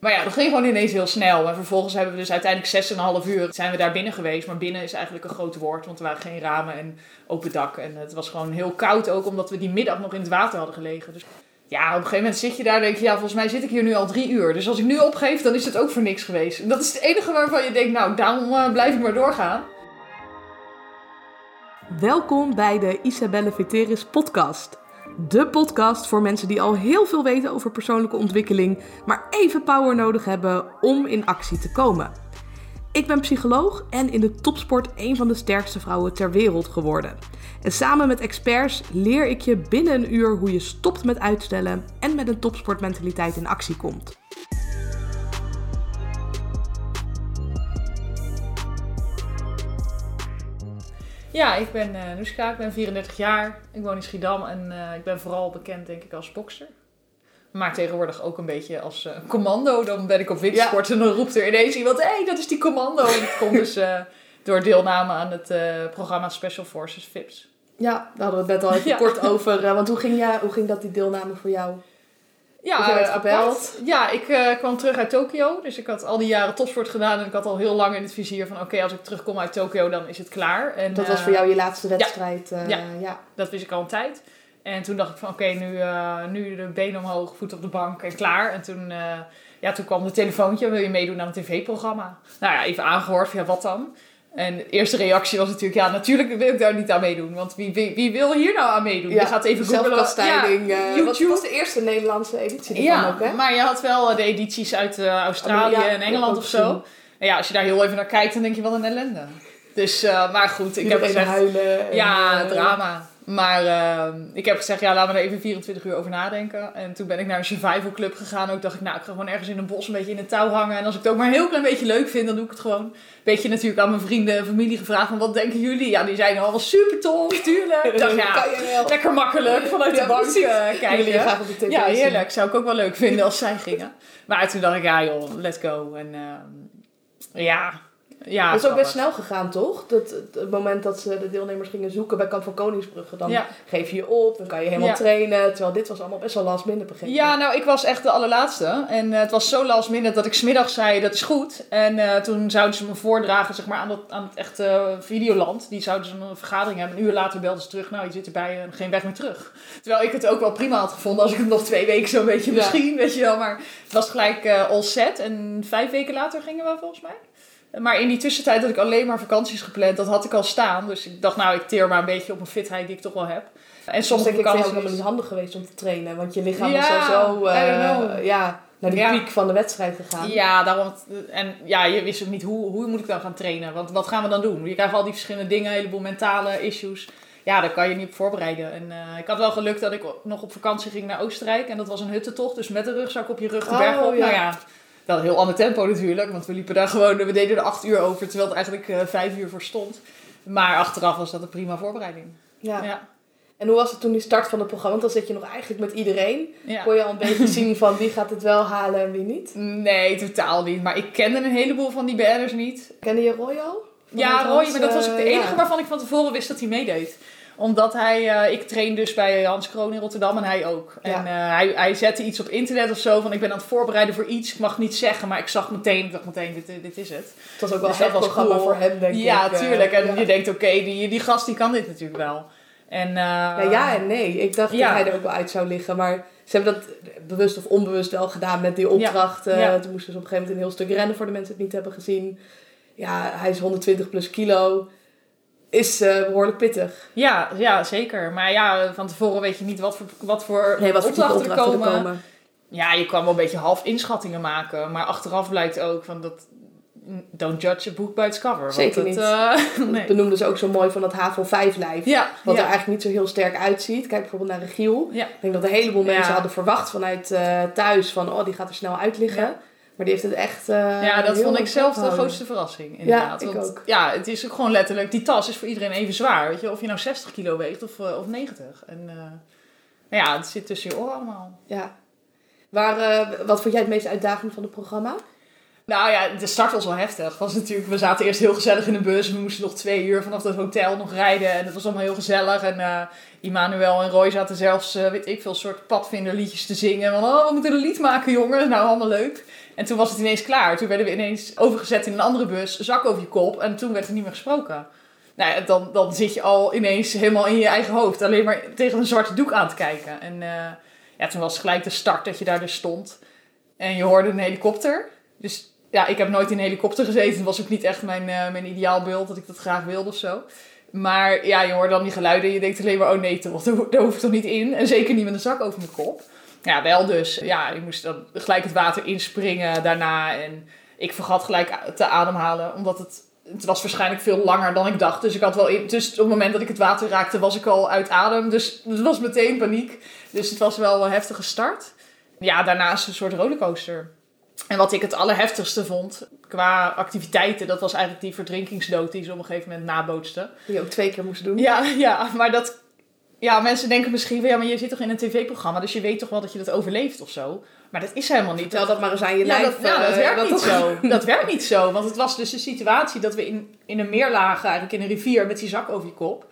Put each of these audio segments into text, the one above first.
Maar ja, dat ging gewoon ineens heel snel. En vervolgens hebben we dus uiteindelijk 6,5 uur zijn we daar binnen geweest. Maar binnen is eigenlijk een groot woord, want er waren geen ramen en open dak. En het was gewoon heel koud ook, omdat we die middag nog in het water hadden gelegen. Dus ja, op een gegeven moment zit je daar en denk je, ja, volgens mij zit ik hier nu al drie uur. Dus als ik nu opgeef, dan is het ook voor niks geweest. En dat is het enige waarvan je denkt, nou, daarom uh, blijf ik maar doorgaan. Welkom bij de Isabelle Veteris podcast. De podcast voor mensen die al heel veel weten over persoonlijke ontwikkeling, maar even power nodig hebben om in actie te komen. Ik ben psycholoog en in de topsport een van de sterkste vrouwen ter wereld geworden. En samen met experts leer ik je binnen een uur hoe je stopt met uitstellen en met een topsportmentaliteit in actie komt. Ja, ik ben uh, Nuska, ik ben 34 jaar. Ik woon in Schiedam en uh, ik ben vooral bekend denk ik als bokser. Maar tegenwoordig ook een beetje als uh, commando. Dan ben ik op windsport ja. en dan roept er ineens iemand... Hé, hey, dat is die commando. En dat komt dus door deelname aan het programma Special Forces VIPS. Ja, daar hadden we het net al even ja. kort over. want hoe ging, jij, hoe ging dat, die deelname voor jou? Ja, uh, gebeld. Ja, ik uh, kwam terug uit Tokio. Dus ik had al die jaren topsport gedaan. En ik had al heel lang in het vizier van... Oké, als ik terugkom uit Tokio, dan is het klaar. En, dat was voor jou je laatste wedstrijd? Ja, ja, ja. dat wist ik al een tijd. En toen dacht ik van... Oké, nu, nu de benen omhoog, voet op de bank en klaar. En toen, ja, toen kwam het telefoontje. Wil je meedoen aan een tv-programma? Nou ja, even aangehoord. Ja, wat dan? En de eerste reactie was natuurlijk, ja, natuurlijk wil ik daar niet aan meedoen. Want wie, wie, wie wil hier nou aan meedoen? Ja, je gaat even zelfkastijding. Ja, uh, wat was de eerste Nederlandse editie ervan ja, ook, hè? maar je had wel de edities uit uh, Australië ja, en Engeland of zo. En ja, als je daar heel even naar kijkt, dan denk je wel een ellende. Dus, uh, maar goed, ik heb gezegd... huilen. ja, drama. Maar uh, ik heb gezegd, ja, laten we er even 24 uur over nadenken. En toen ben ik naar een survival club gegaan. Ook dacht ik, nou, ik ga gewoon ergens in een bos een beetje in een touw hangen. En als ik het ook maar een heel klein beetje leuk vind, dan doe ik het gewoon. Beetje natuurlijk aan mijn vrienden en familie gevraagd van, wat denken jullie? Ja, die zeiden allemaal super tof, tuurlijk. Ik dacht, ja, lekker makkelijk vanuit de bank uh, kijken. graag op de tv ja, heerlijk. Zou ik ook wel leuk vinden als zij gingen. Maar toen dacht ik, ja joh, let's go. En uh, ja, ja, dat is ook best snel gegaan, toch? Dat, het moment dat ze de deelnemers gingen zoeken bij Kamp van Koningsbrugge. Dan ja. geef je je op, dan kan je helemaal ja. trainen. Terwijl dit was allemaal best wel last minute begrepen. Ja, nou, ik was echt de allerlaatste. En uh, het was zo last minute dat ik smiddag zei, dat is goed. En uh, toen zouden ze me voordragen, zeg maar, aan, dat, aan het echte Videoland. Die zouden ze een vergadering hebben. Een uur later belden ze terug, nou, je zit erbij en geen weg meer terug. Terwijl ik het ook wel prima had gevonden als ik het nog twee weken zo'n beetje misschien, weet je wel. Maar het was gelijk uh, all set. En vijf weken later gingen we volgens mij. Maar in die tussentijd had ik alleen maar vakanties gepland. Dat had ik al staan. Dus ik dacht, nou, ik teer maar een beetje op een fitheid die ik toch wel heb. En sommige dus vakanties... Het is helemaal niet handig geweest om te trainen. Want je lichaam ja, is zo uh, ja, naar ja. piek van de wedstrijd gegaan. Ja, daarom... En ja, je wist ook niet, hoe, hoe moet ik dan gaan trainen? Want wat gaan we dan doen? Je krijgt al die verschillende dingen, een heleboel mentale issues. Ja, daar kan je niet op voorbereiden. En uh, ik had wel geluk dat ik nog op vakantie ging naar Oostenrijk. En dat was een huttentocht. Dus met een rugzak op je rug de berg op. Ja. Nou ja wel een heel ander tempo natuurlijk, want we liepen daar gewoon, we deden er acht uur over, terwijl het eigenlijk uh, vijf uur voor stond. Maar achteraf was dat een prima voorbereiding. Ja. ja. En hoe was het toen die start van het programma? Want dan zit je nog eigenlijk met iedereen. Ja. Kon je al een beetje zien van wie gaat het wel halen en wie niet? Nee, totaal niet. Maar ik kende een heleboel van die BN'ers niet. Kende je Roy al? Ja, Roy, maar dat was ook de enige ja. waarvan ik van tevoren wist dat hij meedeed omdat hij, uh, ik train dus bij Hans Kroon in Rotterdam en hij ook. Ja. En uh, hij, hij zette iets op internet of zo van ik ben aan het voorbereiden voor iets. Ik mag niet zeggen, maar ik zag meteen, ik dacht meteen, dit, dit is het. Het was ook wel dus programma cool. voor hem, denk ja, ik. Ja, tuurlijk. En ja. je denkt, oké, okay, die, die gast die kan dit natuurlijk wel. En, uh, ja, ja en nee. Ik dacht dat hij er ook wel uit zou liggen, maar... Ze hebben dat bewust of onbewust wel gedaan met die opdracht. Toen moesten ze op een gegeven moment een heel stuk rennen voor de mensen die het niet hebben gezien. Ja, hij is 120 plus kilo is uh, behoorlijk pittig. Ja, ja, zeker. Maar ja, van tevoren weet je niet wat voor, wat voor nee, wat opdrachten, voor opdrachten er, komen. komen. Ja, je kan wel een beetje half inschattingen maken. Maar achteraf blijkt ook van dat... Don't judge a book by its cover. Zeker want niet. Het, uh, nee. Benoemden ze ook zo mooi van dat HAVO-5-lijf. Ja, wat ja. er eigenlijk niet zo heel sterk uitziet. Kijk bijvoorbeeld naar Regiel. Ja. Ik denk dat een heleboel mensen hadden verwacht vanuit uh, thuis van... Oh, die gaat er snel uit liggen. Maar die heeft het echt. Uh, ja, dat vond ik zelf de grootste verrassing. Inderdaad. Ja, ik Want, ook. Ja, het is ook gewoon letterlijk. Die tas is voor iedereen even zwaar. Weet je, of je nou 60 kilo weegt of, uh, of 90. En uh, nou ja, het zit tussen je oren allemaal. Ja. Waar, wat vond jij het meest uitdagend van het programma? Nou ja, de start was wel heftig. Was natuurlijk, we zaten eerst heel gezellig in de bus. We moesten nog twee uur vanaf het hotel nog rijden. En het was allemaal heel gezellig. En uh, Immanuel en Roy zaten zelfs, uh, weet ik veel, soort padvinderliedjes te zingen. Van, oh, we moeten een lied maken, jongens. Nou, allemaal leuk. En toen was het ineens klaar. Toen werden we ineens overgezet in een andere bus, zak over je kop. En toen werd er niet meer gesproken. Nou ja, dan, dan zit je al ineens helemaal in je eigen hoofd. Alleen maar tegen een zwarte doek aan te kijken. En uh, ja, toen was gelijk de start dat je daar dus stond. En je hoorde een helikopter. Dus ja, ik heb nooit in een helikopter gezeten. Het was ook niet echt mijn, uh, mijn ideaalbeeld dat ik dat graag wilde of zo. Maar ja, je hoort dan die geluiden en je denkt alleen maar, oh nee, daar hoef ik toch niet in. En zeker niet met een zak over mijn kop. Ja, wel dus. Ja, je moest dan gelijk het water inspringen daarna. En ik vergat gelijk te ademhalen, omdat het, het was waarschijnlijk veel langer dan ik dacht. Dus ik had wel dus op het moment dat ik het water raakte, was ik al uit adem. Dus het was meteen paniek. Dus het was wel een heftige start. Ja, daarnaast een soort rollercoaster. En wat ik het allerheftigste vond qua activiteiten, dat was eigenlijk die verdrinkingsdood die ze op een gegeven moment nabootste. Die je ook twee keer moest doen. Ja, ja maar dat. Ja, mensen denken misschien ja, maar je zit toch in een tv-programma, dus je weet toch wel dat je dat overleeft of zo. Maar dat is helemaal niet. Vertel dat maar eens aan je ja, lijf. Dat, ja, dat uh, werkt dat niet zo. Dat werkt niet zo. Want het was dus de situatie dat we in, in een meer lagen, eigenlijk in een rivier, met die zak over je kop.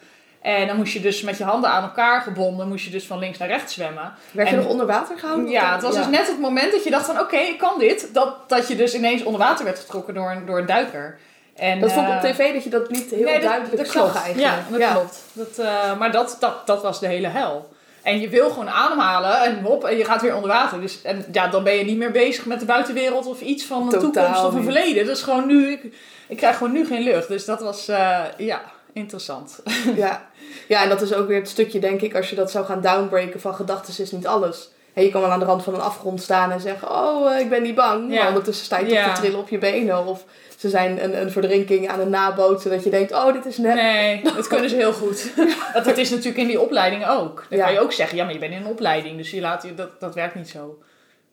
En dan moest je dus met je handen aan elkaar gebonden, moest je dus van links naar rechts zwemmen. Werd je En- nog onder water gehouden? Ja, het was Ja. dus net het moment dat je dacht van oké, ik kan dit. Dat, dat je dus ineens onder water werd getrokken door een, door een duiker. En, Dat vond ik op eh, tv dat je dat niet heel nee, duidelijk dat zag eigenlijk. Ja, dat klopt. Dat, eh, maar dat, dat, dat was de hele hel. En je wil gewoon ademhalen en hop, en je gaat weer onder water. Dus en ja, dan ben je niet meer bezig met de buitenwereld of iets van Totaal toekomst of een verleden. Dat is gewoon nu, ik, ik krijg gewoon nu geen lucht. Dus dat was, eh, ja, interessant. Ja. ja, en dat is ook weer het stukje, denk ik, als je dat zou gaan downbreken van gedachten is niet alles. En je kan wel aan de rand van een afgrond staan en zeggen, oh, eh, ik ben niet bang. Ja. Maar ondertussen sta je toch Ja. te trillen op je benen. Of ze zijn een, een verdrinking aan het nabootsen dat je denkt, oh, dit is net... Nee, dat kunnen ze heel goed. Want dat is natuurlijk in die opleiding ook. Dan Ja. kan je ook zeggen, ja, maar je bent in een opleiding, dus je laat je, dat, dat werkt niet zo.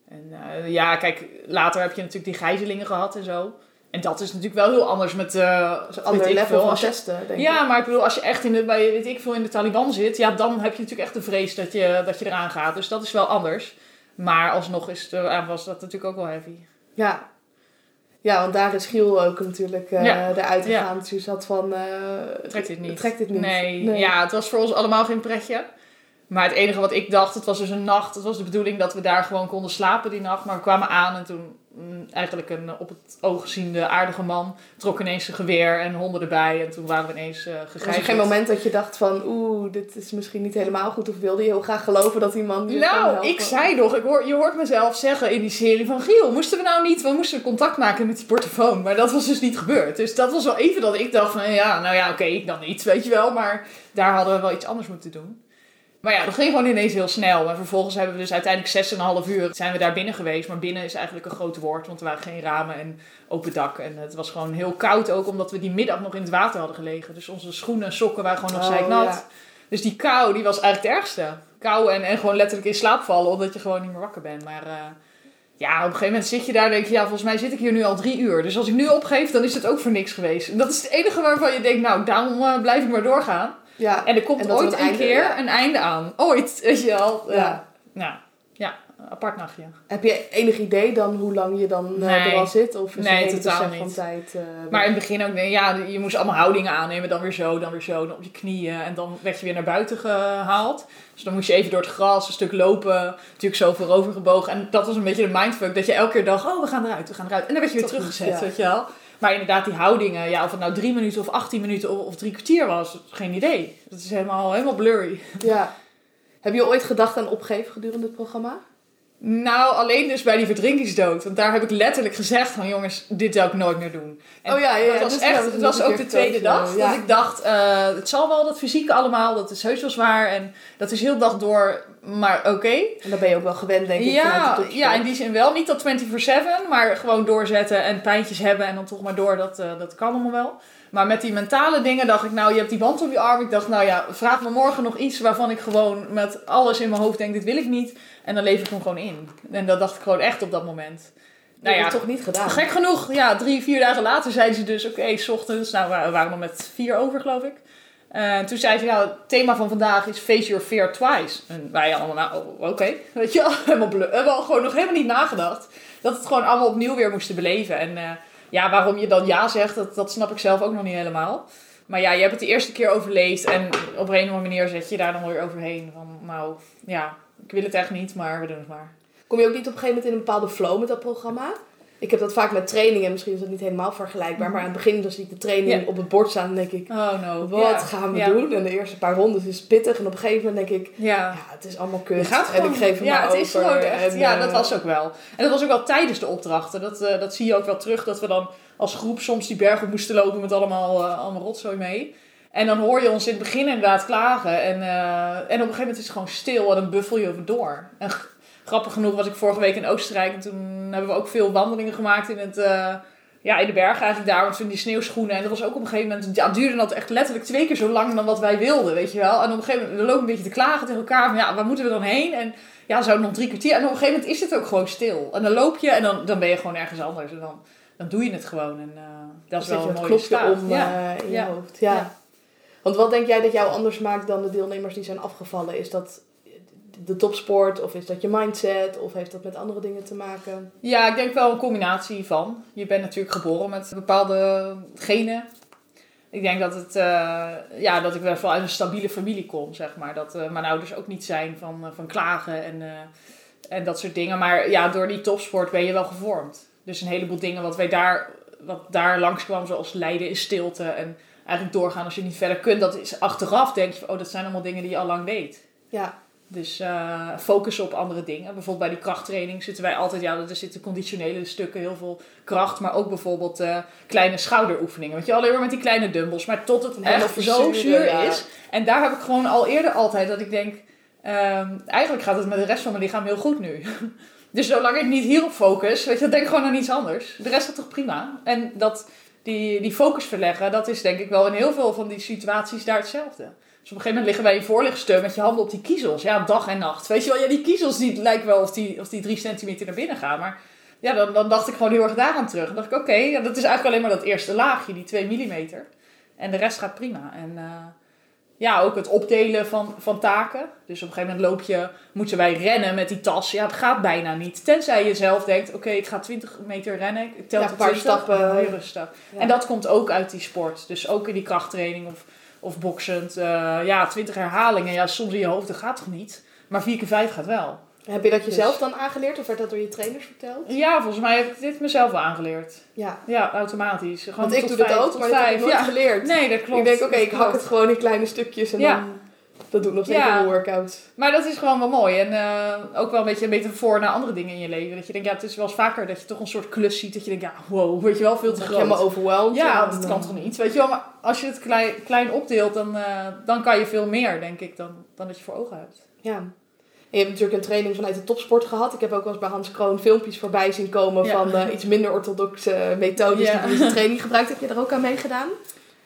En eh, ja, kijk, later heb je natuurlijk die gijzelingen gehad en zo. En dat is natuurlijk wel heel anders met... eh Dat is een weet ander ik level veel, van testen, denk ik. Ja, maar ik bedoel, als je echt in de, bij, weet ik veel, in de Taliban zit, ja, dan heb je natuurlijk echt de vrees dat je, dat je eraan gaat. Dus dat is wel anders. Maar alsnog is het, eh, was dat natuurlijk ook wel heavy. Ja. Ja, want daar is Giel ook natuurlijk eh Ja. eruit Ja. gegaan. Dus je zat van... eh, Trekt dit niet. Trekt dit niet. Nee, Nee. ja, het was voor ons allemaal geen pretje. Maar het enige wat ik dacht, het was dus een nacht. Het was de bedoeling dat we daar gewoon konden slapen die nacht. Maar we kwamen aan en toen eigenlijk een op het oog ziende aardige man trok ineens zijn geweer en honden erbij. En toen waren we ineens eh Was er geen moment dat je dacht van, oeh, dit is misschien niet helemaal goed? Of wilde je heel graag geloven dat die man je Nou, ik zei nog, ik hoor, je hoort mezelf zeggen in die serie van Giel, moesten we nou niet, we moesten contact maken met die portofoon. Maar dat was dus niet gebeurd. Dus dat was wel even dat ik dacht van, ja, nou ja, oké, ik dan niet, weet je wel. Maar daar hadden we wel iets anders moeten doen. Maar ja, dat ging gewoon ineens heel snel. En vervolgens hebben we dus uiteindelijk 6,5 uur zijn we daar binnen geweest. Maar binnen is eigenlijk een groot woord, want er waren geen ramen en open dak. En het was gewoon heel koud ook, omdat we die middag nog in het water hadden gelegen. Dus onze schoenen en sokken waren gewoon nog Oh, zeiknat. ja. Dus die kou, die was eigenlijk het ergste. Kou en, en gewoon letterlijk in slaap vallen, omdat je gewoon niet meer wakker bent. Maar eh, ja, op een gegeven moment zit je daar en denk je, ja, volgens mij zit ik hier nu al drie uur. Dus als ik nu opgeef, dan is het ook voor niks geweest. En dat is het enige waarvan je denkt, nou, daarom eh, blijf ik maar doorgaan. Ja. En er komt En ooit een een einde- keer ja. een einde aan. Ooit, weet je wel. Ja. Nou, ja, apart nachtje. Heb je enig idee dan hoe lang je dan eh, Nee. er al zit? Of is Nee, totaal besef van niet. tijd? eh, Maar in het begin ook, nee, ja, je moest allemaal houdingen aannemen. Dan weer zo, dan weer zo, dan op je knieën. En dan werd je weer naar buiten gehaald. Dus dan moest je even door het gras, een stuk lopen. Natuurlijk zo voorover gebogen. En dat was een beetje de mindfuck. Dat je elke keer dacht, oh, we gaan eruit, we gaan eruit. En dan werd je weer Toch teruggezet, niet, ja. weet je wel. Maar inderdaad, die houdingen, ja, of het nou drie minuten of 18 minuten of, drie kwartier was, geen idee. Dat is helemaal, helemaal blurry. ja. Heb je ooit gedacht aan opgeven gedurende het programma? Nou, alleen dus bij die verdrinkingsdood. Want daar heb ik letterlijk gezegd van jongens, dit zou ik nooit meer doen. En Oh ja, ja, ja, dat was dus echt, ja, het dat was ook de tweede dag. verteld, Dat ja. ik dacht, eh, het zal wel dat fysieke allemaal, dat is heus wel zwaar. En dat is heel dag door, maar oké. En dan ben je ook wel gewend, denk ik. Ja, ja, in die zin wel. Niet tot 24-7, maar gewoon doorzetten en pijntjes hebben en dan toch maar door. Dat, eh, dat kan allemaal wel. Maar met die mentale dingen dacht ik, nou, je hebt die band om je arm. Ik dacht, nou ja, vraag me morgen nog iets waarvan ik gewoon met alles in mijn hoofd denk, dit wil ik niet. En dan leef ik hem gewoon in. En dat dacht ik gewoon echt op dat moment. Dat Nou heb ja, toch niet gedaan? Gek genoeg, ja, drie, vier dagen later zeiden ze dus, oké, s ochtends, nou, we waren nog met vier over, geloof ik. Eh, toen zei ze, ja, het thema van vandaag is face your fear twice. En wij allemaal, nou, oh, oké, weet je wel, We hebben al gewoon nog helemaal niet nagedacht. Dat het gewoon allemaal opnieuw weer moesten beleven. En eh, ja, waarom je dan ja zegt, dat, dat snap ik zelf ook nog niet helemaal. Maar ja, je hebt het de eerste keer overleefd en op een of andere manier zet je daar dan weer overheen. Van, nou, ja, ik wil het echt niet, maar we doen het maar. Kom je ook niet op een gegeven moment in een bepaalde flow met dat programma? Ik heb dat vaak met trainingen, misschien is dat niet helemaal vergelijkbaar, maar aan het begin dan zie ik de training op het bord staan en denk ik, Oh no. wat gaan we doen? En de eerste paar rondes is pittig en op een gegeven moment denk ik, Ja. het is allemaal kut. Gaat en ik geef hem ja, maar het is gewoon echt. En, ja, eh, dat was ook wel. En dat was ook wel tijdens de opdrachten. Dat, eh, dat zie je ook wel terug. Dat we dan als groep soms die berg op moesten lopen met allemaal, eh, allemaal rotzooi mee. En dan hoor je ons in het begin inderdaad klagen. En, eh, en op een gegeven moment is het gewoon stil en dan buffel je over door. En grappig genoeg was ik vorige week in Oostenrijk. En toen hebben we ook veel wandelingen gemaakt in het... eh, ja, in de bergen eigenlijk daar, want van die sneeuwschoenen. En dat was ook op een gegeven moment, ja, duurde dat echt letterlijk twee keer zo lang dan wat wij wilden, weet je wel. En op een gegeven moment, we lopen een beetje te klagen tegen elkaar van, ja, waar moeten we dan heen? En ja, zou het nog drie kwartier? En op een gegeven moment is het ook gewoon stil. En dan loop je en dan, dan ben je gewoon ergens anders. En dan, dan doe je het gewoon. En eh, dat is wel een mooie staat. om ja. eh, in Ja. je hoofd. Ja. Ja. Want wat denk jij dat jou anders maakt dan de deelnemers die zijn afgevallen? Is dat de topsport of is dat je mindset of heeft dat met andere dingen te maken? ja, ik denk wel een combinatie van. Je bent natuurlijk geboren met bepaalde genen. Ik denk dat, het, eh, ja, dat ik wel uit een stabiele familie kom, zeg maar. Dat eh, mijn ouders ook niet zijn van, eh, van klagen en, en dat soort dingen. Maar ja, door die topsport ben je wel gevormd. Dus een heleboel dingen wat wij daar, wat daar langskwam, zoals lijden in stilte en eigenlijk doorgaan als je niet verder kunt. Dat is achteraf denk je van, oh, dat zijn allemaal dingen die je al lang weet. Ja, Dus eh focussen op andere dingen. Bijvoorbeeld bij die krachttraining zitten wij altijd, ja, er zitten conditionele stukken, heel veel kracht, maar ook bijvoorbeeld eh, kleine schouderoefeningen. Weet je, alleen maar met die kleine dumbbells, maar tot het echt zo zuur ja. is. En daar heb ik gewoon al eerder altijd dat ik denk, ehm, eigenlijk gaat het met de rest van mijn lichaam heel goed nu. Dus zolang ik niet hierop focus, weet je, dan denk ik gewoon aan iets anders. De rest gaat toch prima. En dat, die, die focus verleggen, dat is denk ik wel in heel veel van die situaties daar hetzelfde. Dus op een gegeven moment liggen wij in voorlichtsteun met je handen op die kiezels. Ja, dag en nacht. Weet je wel, ja, die kiezels lijken wel of die, of die drie centimeter naar binnen gaan. Maar ja, dan, dan dacht ik gewoon heel erg daaraan terug. En dacht ik, oké, ja, dat is eigenlijk alleen maar dat eerste laagje, die 2 millimeter. En de rest gaat prima. En eh, ja, ook het opdelen van, van taken. Dus op een gegeven moment loop je, moeten wij rennen met die tas. Ja, het gaat bijna niet. Tenzij je zelf denkt, oké, ik ga 20 meter rennen. Ik tel Ja, een paar 20. stappen. Heel rustig. Ja. En dat komt ook uit die sport. Dus ook in die krachttraining of, of boksend. eh, ja, 20 herhalingen. Ja, soms in je hoofd, dat gaat toch niet? Maar 4 keer 5 gaat wel. Heb je dat Dus- jezelf dan aangeleerd of werd dat door je trainers verteld? Ja, volgens mij heb ik dit mezelf wel aangeleerd. Ja, Ja, automatisch. Gewoon want ik doe dat ook, maar dat heb ik nooit Ja. geleerd. Nee, dat klopt. ik denk, oké, ik Dat hak het gewoon in kleine stukjes en Ja. dan... Dat doe ik nog steeds Ja. een workout. Maar dat is gewoon wel mooi. En eh, ook wel een beetje een metafoor naar andere dingen in je leven. Dat je denkt, ja, het is wel eens vaker dat je toch een soort klus ziet. Dat je denkt, ja, wow, weet je wel, veel te ben je helemaal groot. overwhelmed. Ja, en dat dan- kan toch niet? Weet je wel, maar als je het klein, klein opdeelt, dan, eh, dan kan je veel meer, denk ik, dan, dan dat je voor ogen hebt. Ja. En je hebt natuurlijk een training vanuit de topsport gehad. Ik heb ook wel eens bij Hans Kroon filmpjes voorbij zien komen Ja. van eh, iets minder orthodoxe methodes Ja. die in deze training gebruikt. Heb je er ook aan meegedaan?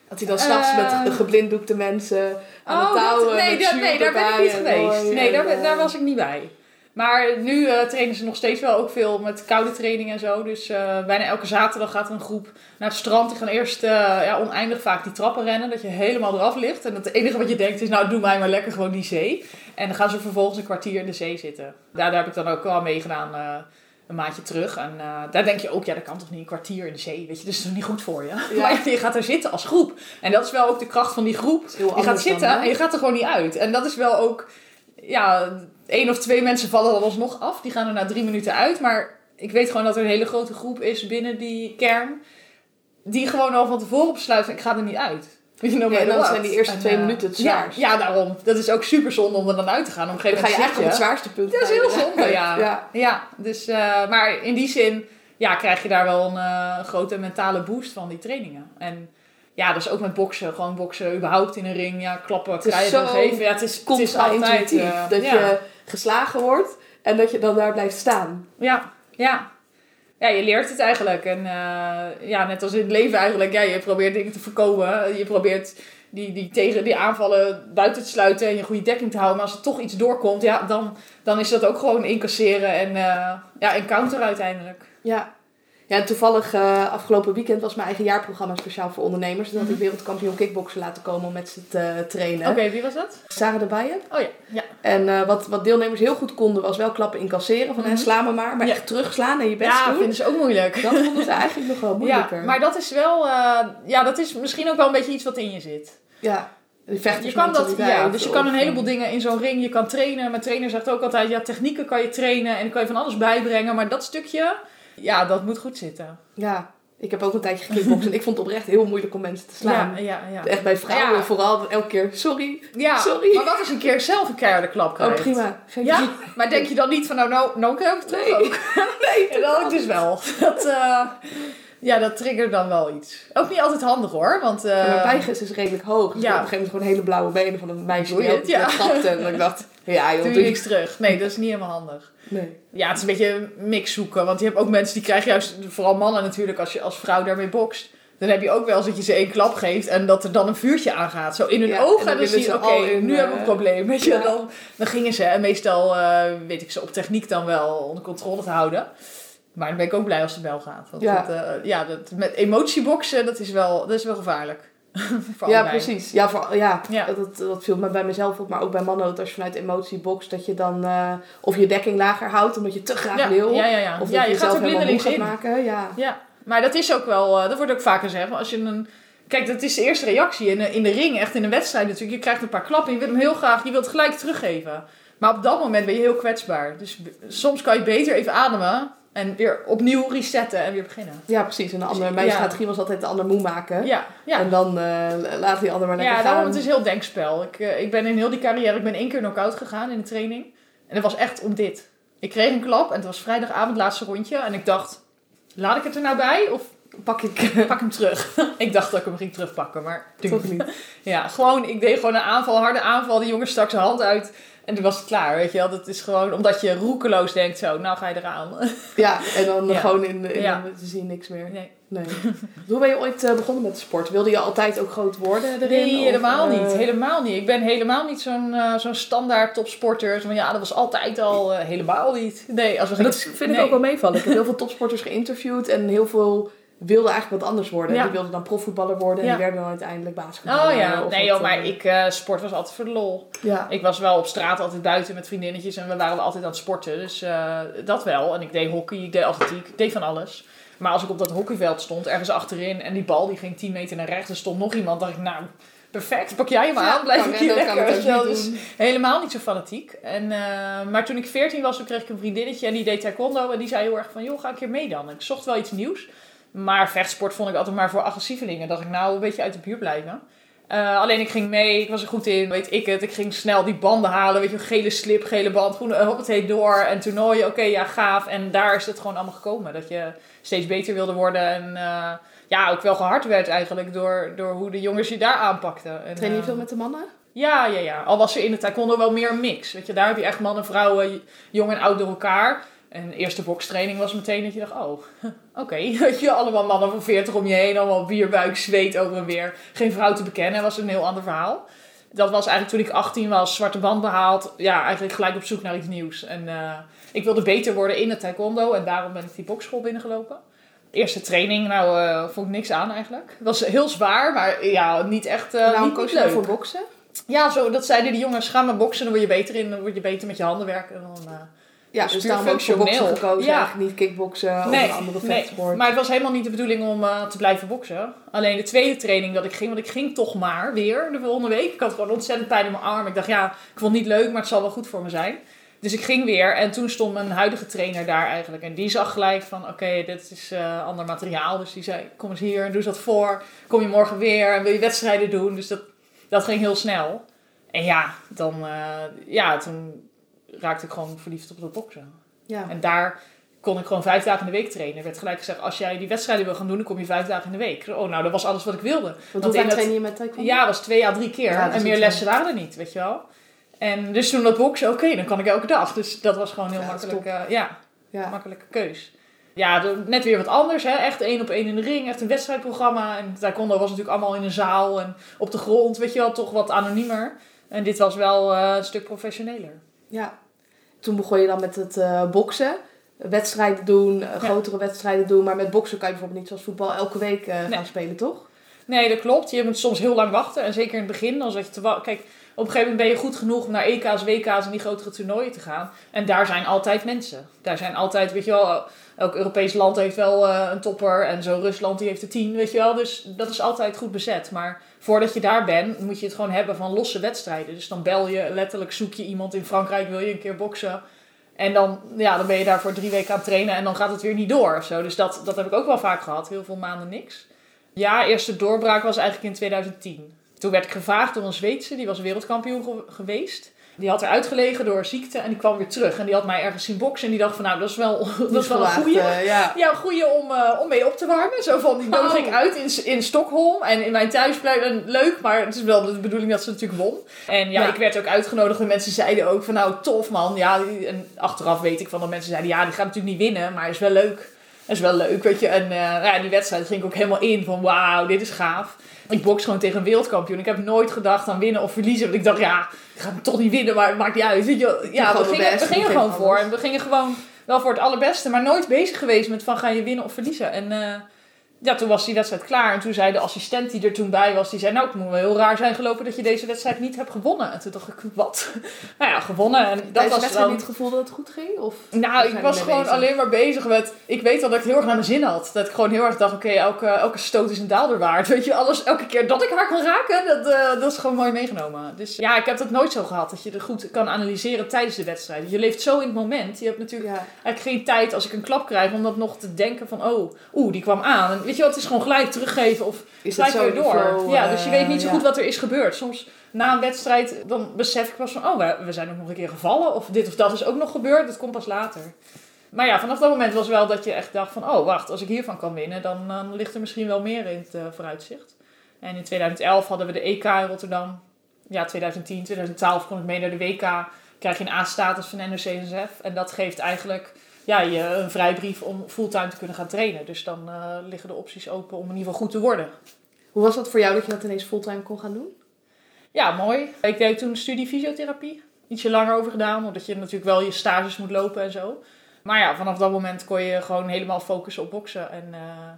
Dat hij dan s'nachts Eh. met geblinddoekte mensen aan de dat- touwen nee, met dat- nee, daar ben ik niet geweest. Nee, daar, eh, daar was ik niet bij. Maar nu eh, trainen ze nog steeds wel ook veel met koude training en zo. Dus eh, bijna elke zaterdag gaat er een groep naar het strand. Die gaan eerst eh, ja, oneindig vaak die trappen rennen. Dat je helemaal eraf ligt. En het enige wat je denkt is, nou doe mij maar lekker gewoon die zee. En dan gaan ze vervolgens een kwartier in de zee zitten. Daar, daar heb ik dan ook wel meegedaan een maandje terug. En daar denk je ook, ja dat kan toch niet een kwartier in de zee. Weet je, dat is toch niet goed voor je. Ja. Maar je gaat er zitten als groep. En dat is wel ook de kracht van die groep. Je gaat dan, zitten en je gaat er gewoon niet uit. En dat is wel ook, ja, één of twee mensen vallen dan alsnog af. Die gaan er na drie minuten uit. Maar ik weet gewoon dat er een hele grote groep is binnen die kern. Die gewoon al van tevoren besluiten, ik ga er niet uit. Weet je, no Ja, en dan what. zijn die eerste En, twee eh, minuten het zwaarst. Ja, daarom. Dat is ook super zonde om er dan uit te gaan. Op een Dan gegeven ga je moment eigenlijk op het zwaarste punt. Dat is heel zonde, ja. Ja, ja. dus, eh, maar in die zin ja, krijg je daar wel een eh, grote mentale boost van die trainingen. En ja, dus ook met boksen. Gewoon boksen überhaupt in een ring. Ja, klappen, is krijgen, geven. Ja, het is, het is altijd... dat je geslagen wordt en dat je dan daar blijft staan. Ja, ja. Ja, je leert het eigenlijk. En eh, ja, net als in het leven eigenlijk. Ja, je probeert dingen te voorkomen. Je probeert die, die, tegen, die aanvallen buiten te sluiten en je goede dekking te houden. Maar als er toch iets doorkomt, ja, dan, dan is dat ook gewoon incasseren en uh, ja, en counter uiteindelijk. Ja. Ja, toevallig uh, afgelopen weekend was mijn eigen jaarprogramma speciaal voor ondernemers. Toen had ik wereldkampioen kickboksen laten komen om met ze te trainen. Oké, okay, wie was dat? Sarah de Bijen. Oh ja, ja. En uh, wat, wat deelnemers heel goed konden was wel klappen incasseren. Van mm -hmm. sla me maar, maar ja. echt terugslaan en je best ja, doen. Ja, vinden ze ook moeilijk. Dat vonden ze eigenlijk nog wel moeilijker. Ja, maar dat is wel, uh, ja, dat is misschien ook wel een beetje iets wat in je zit. Ja. Je kan dat, ja, dus je kan een heleboel dingen in zo'n ring. Je kan trainen. Mijn trainer zegt ook altijd, ja, technieken kan je trainen en dan kan je van alles bijbrengen. Maar dat stukje, Ja, dat moet goed zitten. Ja, ik heb ook een tijdje gekickboksen en ik vond het oprecht heel moeilijk om mensen te slaan. Ja, ja, ja. Echt bij vrouwen Ja. vooral elke keer, sorry. Ja, Sorry. maar wat is een keer zelf een keiharde klap Oh, krijgt? prima. Geen Ja, verdriet. maar denk je dan niet van nou, nou, nou krijg ik het terug Nee. ook? Nee, dat ik dus wel. Dat, eh, ja, dat triggert dan wel iets. Ook niet altijd handig hoor, want... eh, mijn bijges is redelijk hoog. Dus ja. op een gegeven moment gewoon hele blauwe benen van een meisje die ja. trapte. En ik dacht, ja joh, doe je niks terug. Nee, dat is niet helemaal handig. Nee. Ja, het is een beetje een mix zoeken. Want je hebt ook mensen die krijgen juist, vooral mannen natuurlijk, als je als vrouw daarmee bokst. Dan heb je ook wel eens dat je ze één klap geeft en dat er dan een vuurtje aangaat. Zo in hun Ja, ogen. En dan zie je, oké, nu hebben we een eh, probleem. Weet je, ja. dan, dan gingen ze. En meestal eh, weet ik ze op techniek dan wel onder controle te houden. Maar dan ben ik ook blij als het wel gaat. Want Ja. dat, eh, ja, dat, met emotieboksen, dat is wel, dat is wel gevaarlijk. Voor Ja, precies. Ja, voor, ja, Ja. Dat, dat viel me bij mezelf op, maar ook bij mannen. Dat als je vanuit emotie bokst, dat je dan eh, of je dekking lager houdt omdat je te graag Ja, wil. ja, ja, ja. Of dat je je gaat jezelf er helemaal gaat in. maken. Ja. Ja, maar dat is ook wel, eh, dat wordt ook vaker gezegd. Als je een, kijk, dat is de eerste reactie in de, in de ring, echt in een wedstrijd natuurlijk. Je krijgt een paar klappen, je wilt hem heel graag, je wilt gelijk teruggeven. Maar op dat moment ben je heel kwetsbaar. Dus soms kan je beter even ademen en weer opnieuw resetten en weer beginnen. ja, precies. En de andere, mijn ja. strategie was altijd de ander moe maken. Ja, ja. En dan eh, laat die ander maar lekker Ja, gaan. daarom, het is heel denkspel. Ik, eh, ik ben in heel die carrière, ik ben één keer knock-out gegaan in de training. En dat was echt om dit. Ik kreeg een klap en het was vrijdagavond, laatste rondje. En ik dacht, laat ik het er nou bij of Pak ik pak hem terug? ik dacht dat ik hem ging terugpakken, maar toch niet. Ja, gewoon, ik deed gewoon een aanval, harde aanval. Die jongen stak zijn hand uit en toen was het klaar, weet je wel. Dat is gewoon omdat je roekeloos denkt, zo, nou ga je eraan. Ja, en dan Ja. gewoon in, de- in Ja. ze zien niks meer. Nee, Nee. Hoe ben je ooit eh, begonnen met sport? Wilde je altijd ook groot worden erin? nee Of, helemaal eh, niet. Helemaal niet. Ik ben helemaal niet zo'n eh, zo'n standaard topsporter. Zo van, ja, dat was altijd al helemaal niet. Nee, als we dat vind ik ook wel meevallen. Ik heb heel veel topsporters geïnterviewd en heel veel wilden eigenlijk wat anders worden. Ja. Die wilden dan profvoetballer worden en die werden dan uiteindelijk basketballer. Oh ja, nee joh, maar eh, ik, eh, sport was altijd voor de lol. Ja. Ik was wel op straat altijd buiten met vriendinnetjes en we waren altijd aan het sporten. Dus eh, dat wel. En ik deed hockey, ik deed atletiek, ik deed van alles. Maar als ik op dat hockeyveld stond, ergens achterin, en die bal die ging 10 meter naar rechts, er stond nog iemand, dacht ik, nou, perfect, pak jij hem Ja, aan, blijf kan ik hier lekker. Dus doen. helemaal niet zo fanatiek. En, maar toen ik 14 was, toen kreeg ik een vriendinnetje en die deed taekwondo. En die zei heel erg van, joh, ga een keer mee dan. En ik zocht wel iets nieuws. Maar vechtsport vond ik altijd maar voor agressievelingen. Dacht ik, nou, een beetje uit de buurt blijven. Eh, alleen ik ging mee, ik was er goed in, weet ik het. Ik ging snel die banden halen, weet je, gele slip, gele band, groene, eh, hoppatee door. En toernooien, oké, ja, gaaf. En daar is het gewoon allemaal gekomen. Dat je steeds beter wilde worden en eh, ja, ook wel gehard werd eigenlijk door, door hoe de jongens je daar aanpakten. En, Train je veel met de mannen? ja, ja, ja. Al was er in de taekwondo wel meer een mix. Weet je, daar heb je echt mannen, vrouwen, jong en oud door elkaar. En de eerste bokstraining was meteen dat je dacht, oh, oké. Weet je, allemaal mannen van 40 om je heen, allemaal bierbuik, zweet over en weer. Geen vrouw te bekennen, was een heel ander verhaal. Dat was eigenlijk toen ik 18 was, zwarte band behaald. Ja, eigenlijk gelijk op zoek naar iets nieuws. En eh, ik wilde beter worden in het taekwondo en daarom ben ik die bokschool binnengelopen. Eerste training, nou, eh, vond ik niks aan eigenlijk. Het was heel zwaar, maar ja, niet echt eh nou, niet, leuk. voor boksen? Ja, zo, dat zeiden die jongens. Ga maar boksen, dan word je beter in. Dan word je beter met je handen werken. En dan, Ja, Dus dus daarom ook voor boksen gekozen. Ja. Eigenlijk niet kickboksen of een andere vechtsport. maar het was helemaal niet de bedoeling om eh, te blijven boksen. Alleen de tweede training dat ik ging, want ik ging toch maar weer de volgende week. Ik had gewoon ontzettend pijn in mijn arm. Ik dacht, ja, ik vond het niet leuk, maar het zal wel goed voor me zijn. Dus ik ging weer en toen stond mijn huidige trainer daar eigenlijk. En die zag gelijk van, oké, dit is eh, ander materiaal. Dus die zei, kom eens hier en doe eens wat voor. Kom je morgen weer en wil je wedstrijden doen. Dus dat, dat ging heel snel. En ja, dan, eh, ja, toen raakte ik gewoon verliefd op het boksen. ja. En daar kon ik gewoon vijf dagen in de week trainen. Er werd gelijk gezegd, als jij die wedstrijden wil gaan doen, dan kom je vijf dagen in de week. Oh, nou, dat was alles wat ik wilde. Want want hoe dat- train je met taekwondo? Ja, was twee à drie keer. Ja, dat en meer lessen waren er niet, weet je wel. En dus toen dat boksen, oké, dan kan ik elke dag. Dus dat was gewoon heel Ja, dat makkelijk. eh, ja, Ja. makkelijke keus. Ja, net weer wat anders. Hè? Echt één op één in de ring. Echt een wedstrijdprogramma. En taekwondo was natuurlijk allemaal in een zaal en op de grond. Weet je wel, toch wat anoniemer. En dit was wel eh, een stuk professioneler. Ja. Toen begon je dan met het eh, boksen. Wedstrijden doen, eh, grotere wedstrijden doen. Maar met boksen kan je bijvoorbeeld niet zoals voetbal elke week eh, gaan spelen, toch? Nee, dat klopt. Je moet soms heel lang wachten. En zeker in het begin, dan zat je te Kijk, op een gegeven moment ben je goed genoeg om naar EK's, WK's en die grotere toernooien te gaan. En daar zijn altijd mensen. Daar zijn altijd, weet je wel, elk Europees land heeft wel eh, een topper. En zo Rusland die heeft er tien, weet je wel. Dus dat is altijd goed bezet. Maar voordat je daar bent, moet je het gewoon hebben van losse wedstrijden. Dus dan bel je, letterlijk zoek je iemand in Frankrijk, wil je een keer boksen. En dan, ja, dan ben je daar voor drie weken aan het trainen en dan gaat het weer niet door of zo. Dus dat, dat heb ik ook wel vaak gehad. Heel veel maanden niks. Ja, eerste doorbraak was eigenlijk in 2010. Toen werd ik gevraagd door een Zweedse, die was wereldkampioen ge- geweest. Die had eruit gelegen door ziekte en die kwam weer terug. En die had mij ergens zien boksen en die dacht van nou, dat is wel, dat is wel een goeie. eh, ja. Ja, een goeie om, eh, om mee op te warmen. Zo van, die nodig ik Oh. uit in, in Stockholm. En in mijn thuisplek. En leuk, maar het is wel de bedoeling dat ze natuurlijk won. En ja, Ja. ik werd ook uitgenodigd. En mensen zeiden ook van, nou, tof man. Ja, en achteraf weet ik van dat mensen zeiden, ja, die gaat natuurlijk niet winnen. Maar is wel leuk. Is wel leuk, weet je. En eh, ja, die wedstrijd ging ik ook helemaal in van, wauw, dit is gaaf. Ik boks gewoon tegen een wereldkampioen. Ik heb nooit gedacht aan winnen of verliezen. Want ik dacht, ja, ik ga hem toch niet winnen, maar het maakt niet uit. Weet je, ja, we gingen, we gewoon voor. En we gingen gewoon wel voor het allerbeste, maar nooit bezig geweest met van ga je winnen of verliezen. En eh, ja, toen was die wedstrijd klaar. En toen zei de assistent die er toen bij was, die zei nou, het moet wel heel raar zijn gelopen dat je deze wedstrijd niet hebt gewonnen. En toen dacht ik, wat? nou ja, gewonnen. En dat was wedstrijd dan... niet het gevoel dat het goed ging? Of Nou, ik was gewoon bezig? alleen maar bezig met... Ik weet wel dat ik heel erg naar mijn zin had. Dat ik gewoon heel erg dacht, oké, elke, elke stoot is een daalder waard. Weet je, alles, elke keer dat ik haar kan raken, dat, eh, dat is gewoon mooi meegenomen. Dus ja, ik heb dat nooit zo gehad. Dat je er goed kan analyseren tijdens de wedstrijd. Je leeft zo in het moment. Je hebt natuurlijk ja. eigenlijk geen tijd als ik een klap krijg om dat nog te denken van, oh, oeh, die kwam aan. En weet je wat, het is gewoon gelijk teruggeven of is gelijk weer door. flow, ja, dus je eh, weet niet zo ja. goed wat er is gebeurd. Soms na een wedstrijd, dan besef ik pas van, oh, we, we zijn ook nog een keer gevallen. Of dit of dat is ook nog gebeurd. Dat komt pas later. Maar ja, vanaf dat moment was wel dat je echt dacht van, oh, wacht, als ik hiervan kan winnen, dan, dan ligt er misschien wel meer in het eh, vooruitzicht. En in 2011 hadden we de EK in Rotterdam. Ja, 2010, 2012 kon ik mee naar de WK. Krijg je een A-status van NOC-NSF. En dat geeft eigenlijk ja, je een vrijbrief om fulltime te kunnen gaan trainen. Dus dan eh, liggen de opties open om in ieder geval goed te worden. Hoe was dat voor jou dat je dat ineens fulltime kon gaan doen? Ja, mooi. Ik deed toen studie fysiotherapie. Ietsje langer over gedaan, omdat je natuurlijk wel je stages moet lopen en zo. Maar ja, vanaf dat moment kon je gewoon helemaal focussen op boksen. En eh,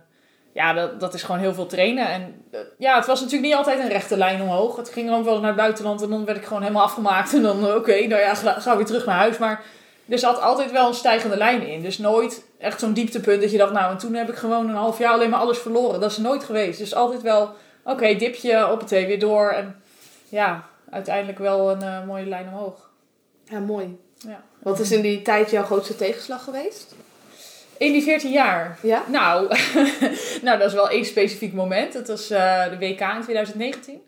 ja, dat, dat is gewoon heel veel trainen. En eh, ja, het was natuurlijk niet altijd een rechte lijn omhoog. Het ging ook wel naar het buitenland en dan werd ik gewoon helemaal afgemaakt. En dan, oké, nou ja, ga, we weer terug naar huis. Maar er zat altijd wel een stijgende lijn in. Dus nooit echt zo'n dieptepunt dat je dacht, nou, en toen heb ik gewoon een half jaar alleen maar alles verloren. Dat is nooit geweest. Dus altijd wel, oké, dipje, op het weer door. En ja, uiteindelijk wel een eh, mooie lijn omhoog. Ja, mooi. Ja. Wat is in die tijd jouw grootste tegenslag geweest? In die 14 jaar. Ja? Nou, nou, dat is wel één specifiek moment. Dat was eh, de WK in 2019.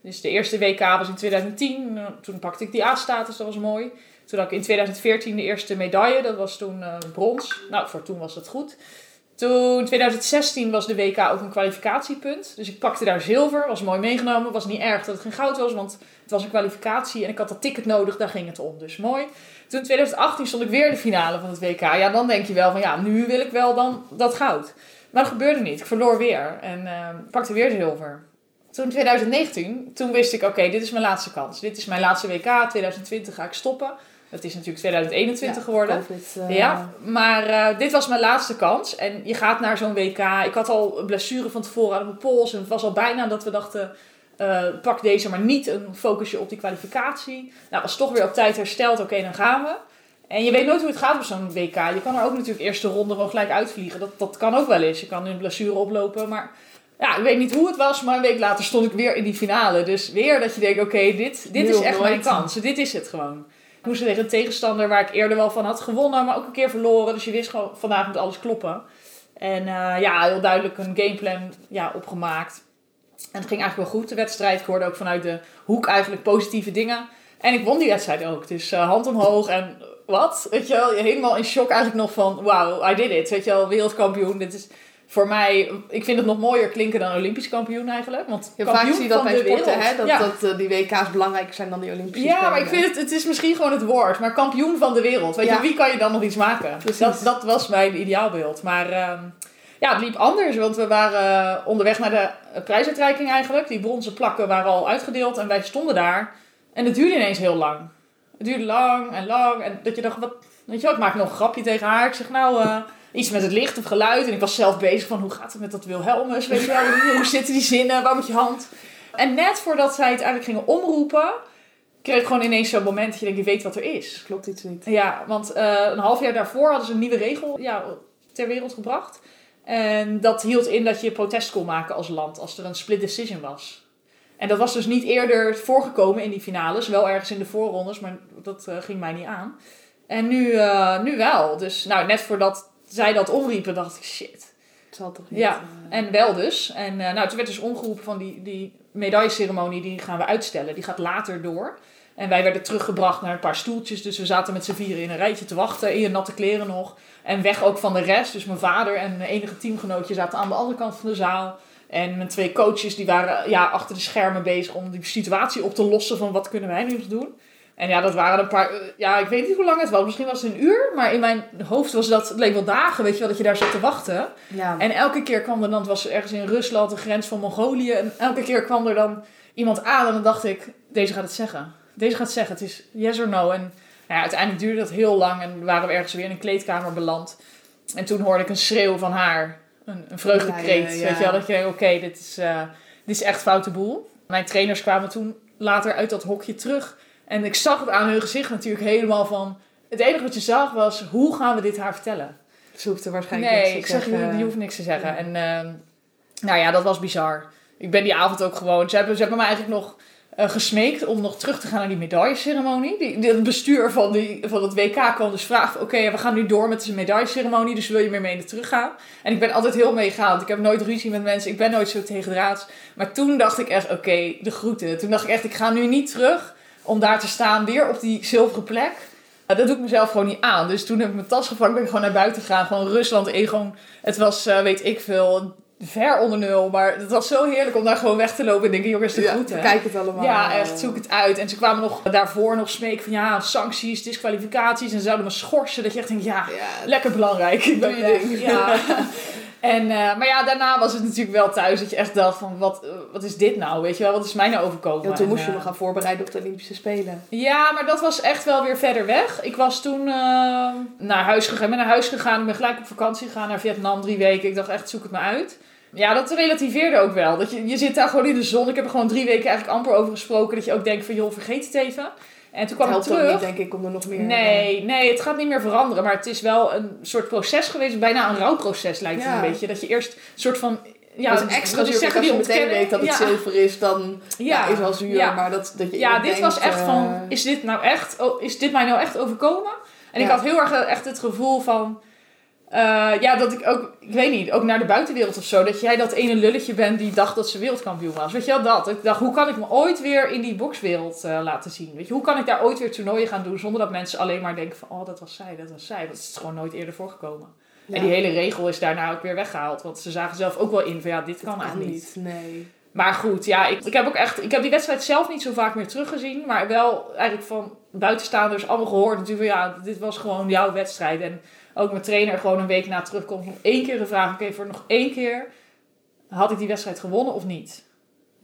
Dus de eerste WK was in 2010. Eh, Toen pakte ik die A-status, dat was mooi. Toen had ik in 2014 de eerste medaille, dat was toen eh, brons. Nou, voor toen was dat goed. Toen 2016 was de WK ook een kwalificatiepunt. Dus ik pakte daar zilver, was mooi meegenomen. Was niet erg dat het geen goud was, want het was een kwalificatie en ik had dat ticket nodig, daar ging het om. Dus mooi. Toen in 2018 stond ik weer in de finale van het WK. Ja, dan denk je wel van ja, nu wil ik wel dan dat goud. Maar dat gebeurde niet. Ik verloor weer en eh, pakte weer zilver. Toen in 2019, toen wist ik oké, dit is mijn laatste kans. Dit is mijn laatste WK. 2020 ga ik stoppen. Dat is natuurlijk 2021 Ja, geworden. COVID, eh, Ja, maar eh, dit was mijn laatste kans. En je gaat naar zo'n WK. Ik had al een blessure van tevoren aan mijn pols. En het was al bijna dat we dachten, eh, pak deze maar niet. Een focusje op die kwalificatie. Nou, was toch weer op tijd hersteld. Oké, dan gaan we. En je weet nooit hoe het gaat op zo'n WK. Je kan er ook natuurlijk eerste ronde gewoon gelijk uitvliegen. Dat, dat kan ook wel eens. Je kan een blessure oplopen. Maar ja, ik weet niet hoe het was. Maar een week later stond ik weer in die finale. Dus weer dat je denkt, oké, dit, dit is echt mijn kans. Dit is het gewoon. Ik moest tegen een tegenstander waar ik eerder wel van had gewonnen, maar ook een keer verloren. Dus je wist gewoon, vandaag moet alles kloppen. En eh, ja, heel duidelijk een gameplan ja, opgemaakt. En het ging eigenlijk wel goed, de wedstrijd. Hoorde ook vanuit de hoek eigenlijk positieve dingen. En ik won die wedstrijd ook. Dus eh, hand omhoog en wat? Weet je wel, helemaal in shock eigenlijk nog van... Wauw, I did it. Weet je wel, wereldkampioen. Dit is voor mij... Ik vind het nog mooier klinken dan Olympisch kampioen eigenlijk. Want Ja, vaak zie je dat bij sporten, hè? Dat, Ja. dat eh, die WK's belangrijker zijn dan die Olympische Ja, maar ik vind het, het is misschien gewoon het woord. Maar kampioen van de wereld. Weet Ja. je, wie kan je dan nog iets maken? Precies. Dat, dat was mijn ideaalbeeld. Maar ehm, ja, het liep anders. Want we waren onderweg naar de prijsuitreiking eigenlijk. Die bronzen plakken waren al uitgedeeld. En wij stonden daar. En het duurde ineens heel lang. Het duurde lang en lang. En dat je dacht, wat, weet je wel, ik maak nog een grapje tegen haar. Ik zeg nou... eh, Iets met het licht of geluid. En ik was zelf bezig van hoe gaat het met dat Wilhelmus? Weet je wel, hoe, zitten die zinnen? Waar moet je hand? En net voordat zij het eigenlijk gingen omroepen, kreeg ik gewoon ineens zo'n moment dat je denkt, je weet wat er is. Klopt iets niet. Ja, want eh, een half jaar daarvoor hadden ze een nieuwe regel ja, ter wereld gebracht. En dat hield in dat je protest kon maken als land als er een split decision was. En dat was dus niet eerder voorgekomen in die finales. Wel ergens in de voorrondes, maar dat eh, ging mij niet aan. En nu, eh, nu wel. Dus nou, net voordat zij dat omriepen, dacht ik, shit. Het zal toch niet... Ja, eh, en wel dus. En eh, nou, toen werd dus omgeroepen van die, die medailleceremonie, die gaan we uitstellen. Die gaat later door. En wij werden teruggebracht naar een paar stoeltjes. Dus we zaten met z'n vieren in een rijtje te wachten. In je natte kleren nog. En weg ook van de rest. Dus mijn vader en mijn enige teamgenootje zaten aan de andere kant van de zaal. En mijn twee coaches die waren ja, achter de schermen bezig om die situatie op te lossen van wat kunnen wij nu nog doen. En ja, dat waren een paar, ja, ik weet niet hoe lang het was. Misschien was het een uur, maar in mijn hoofd was dat, het leek wel dagen, weet je wel, dat je daar zat te wachten. ja. En elke keer kwam er dan, het was ergens in Rusland, de grens van Mongolië. En elke keer kwam er dan iemand aan en dan dacht ik, deze gaat het zeggen. Deze gaat het zeggen, het is yes or no. En nou ja, uiteindelijk duurde dat heel lang en waren we ergens weer in een kleedkamer beland. En toen hoorde ik een schreeuw van haar, een, een vreugdekreet. Ja, ja, ja. Weet je wel, dat je denkt, oké, dit, is, eh, dit is echt foute boel. Mijn trainers kwamen toen later uit dat hokje terug. En ik zag het aan hun gezicht natuurlijk helemaal van... Het enige wat je zag was, hoe gaan we dit haar vertellen? Ze hoeft er waarschijnlijk Nee, niks ik te zeg je, zeggen. je hoeft niks te zeggen. Ja. En ehm, nou ja, dat was bizar. Ik ben die avond ook gewoon... Ze hebben, ze hebben me eigenlijk nog eh, gesmeekt om nog terug te gaan naar die medailleceremonie. Die, die- het bestuur van, die, van het WK kwam dus vragen... Oké, we gaan nu door met de medailleceremonie, dus wil je meer mee teruggaan? En ik ben altijd heel meegaand. Ik heb nooit ruzie met mensen. Ik ben nooit zo tegendraads. Maar toen dacht ik echt, oké, de groeten. Toen dacht ik echt, ik ga nu niet terug om daar te staan, weer op die zilveren plek. Dat doe ik mezelf gewoon niet aan. Dus toen heb ik mijn tas gepakt, ben ik gewoon naar buiten gegaan. Gewoon Rusland in. Gewoon, het was, eh, weet ik veel, ver onder nul. Maar het was zo heerlijk om daar gewoon weg te lopen en denken, jongens, de Ja, groeten. kijk het allemaal. Ja, echt, zoek het uit. En ze kwamen nog daarvoor nog smeken van ja, sancties, disqualificaties. En ze zouden me schorsen. Dat je echt denkt, ja, Ja, lekker belangrijk. Ik ben. Ja. En, eh, maar ja, daarna was het natuurlijk wel thuis dat je echt dacht van, wat, eh, wat is dit nou? Weet je wel, wat is mij nou overkomen? Ja, toen En, moest je eh, nog gaan voorbereiden op de Olympische Spelen. ja, maar dat was echt wel weer verder weg. Ik was toen naar huis gegaan. Ik ben naar huis gegaan. Ik ben gelijk op vakantie gegaan naar Vietnam drie weken. Ik dacht echt, zoek het me uit. Ja, dat relativeerde ook wel. Dat je, je zit daar gewoon in de zon. Ik heb er gewoon drie weken eigenlijk amper over gesproken. Dat je ook denkt van, joh, vergeet het even. En toen Het kwam ik ook terug. niet, denk ik, om er nog meer... Nee, nee, het gaat niet meer veranderen. Maar het is wel een soort proces geweest. Bijna een rouwproces lijkt het Ja. een beetje. Dat je eerst een soort van... Ja, Ja, dat is extra zeg, Als je meteen weet dat het Ja. zilver is, dan ja. Is wel zuur. Ja. Maar dat, dat je Ja, dit was echt eh, van, is dit nou echt, oh, is dit mij nou echt overkomen? En ik had heel erg eh, echt het gevoel van, eh, ja, dat ik ook, ik weet niet, ook naar de buitenwereld of zo, dat jij dat ene lulletje bent die dacht dat ze wereldkampioen was. Weet je wel dat? Ik dacht, hoe kan ik me ooit weer in die bokswereld eh, laten zien? Weet je, hoe kan ik daar ooit weer toernooien gaan doen zonder dat mensen alleen maar denken van, oh, dat was zij, dat was zij. Dat is gewoon nooit eerder voorgekomen. ja, En die hele regel is daarna ook weer weggehaald, want ze zagen zelf ook wel in van, ja, dit kan kan eigenlijk niet. niet. Nee. Maar goed, ja, ik, ik heb ook echt. Ik heb die wedstrijd zelf niet zo vaak meer teruggezien. Maar wel eigenlijk van buitenstaanders allemaal gehoord. Natuurlijk van ja, dit was gewoon jouw wedstrijd. En ook mijn trainer gewoon een week na terugkomt. Nog één keer gevraagd. Oké, voor nog één keer. Had ik die wedstrijd gewonnen of niet?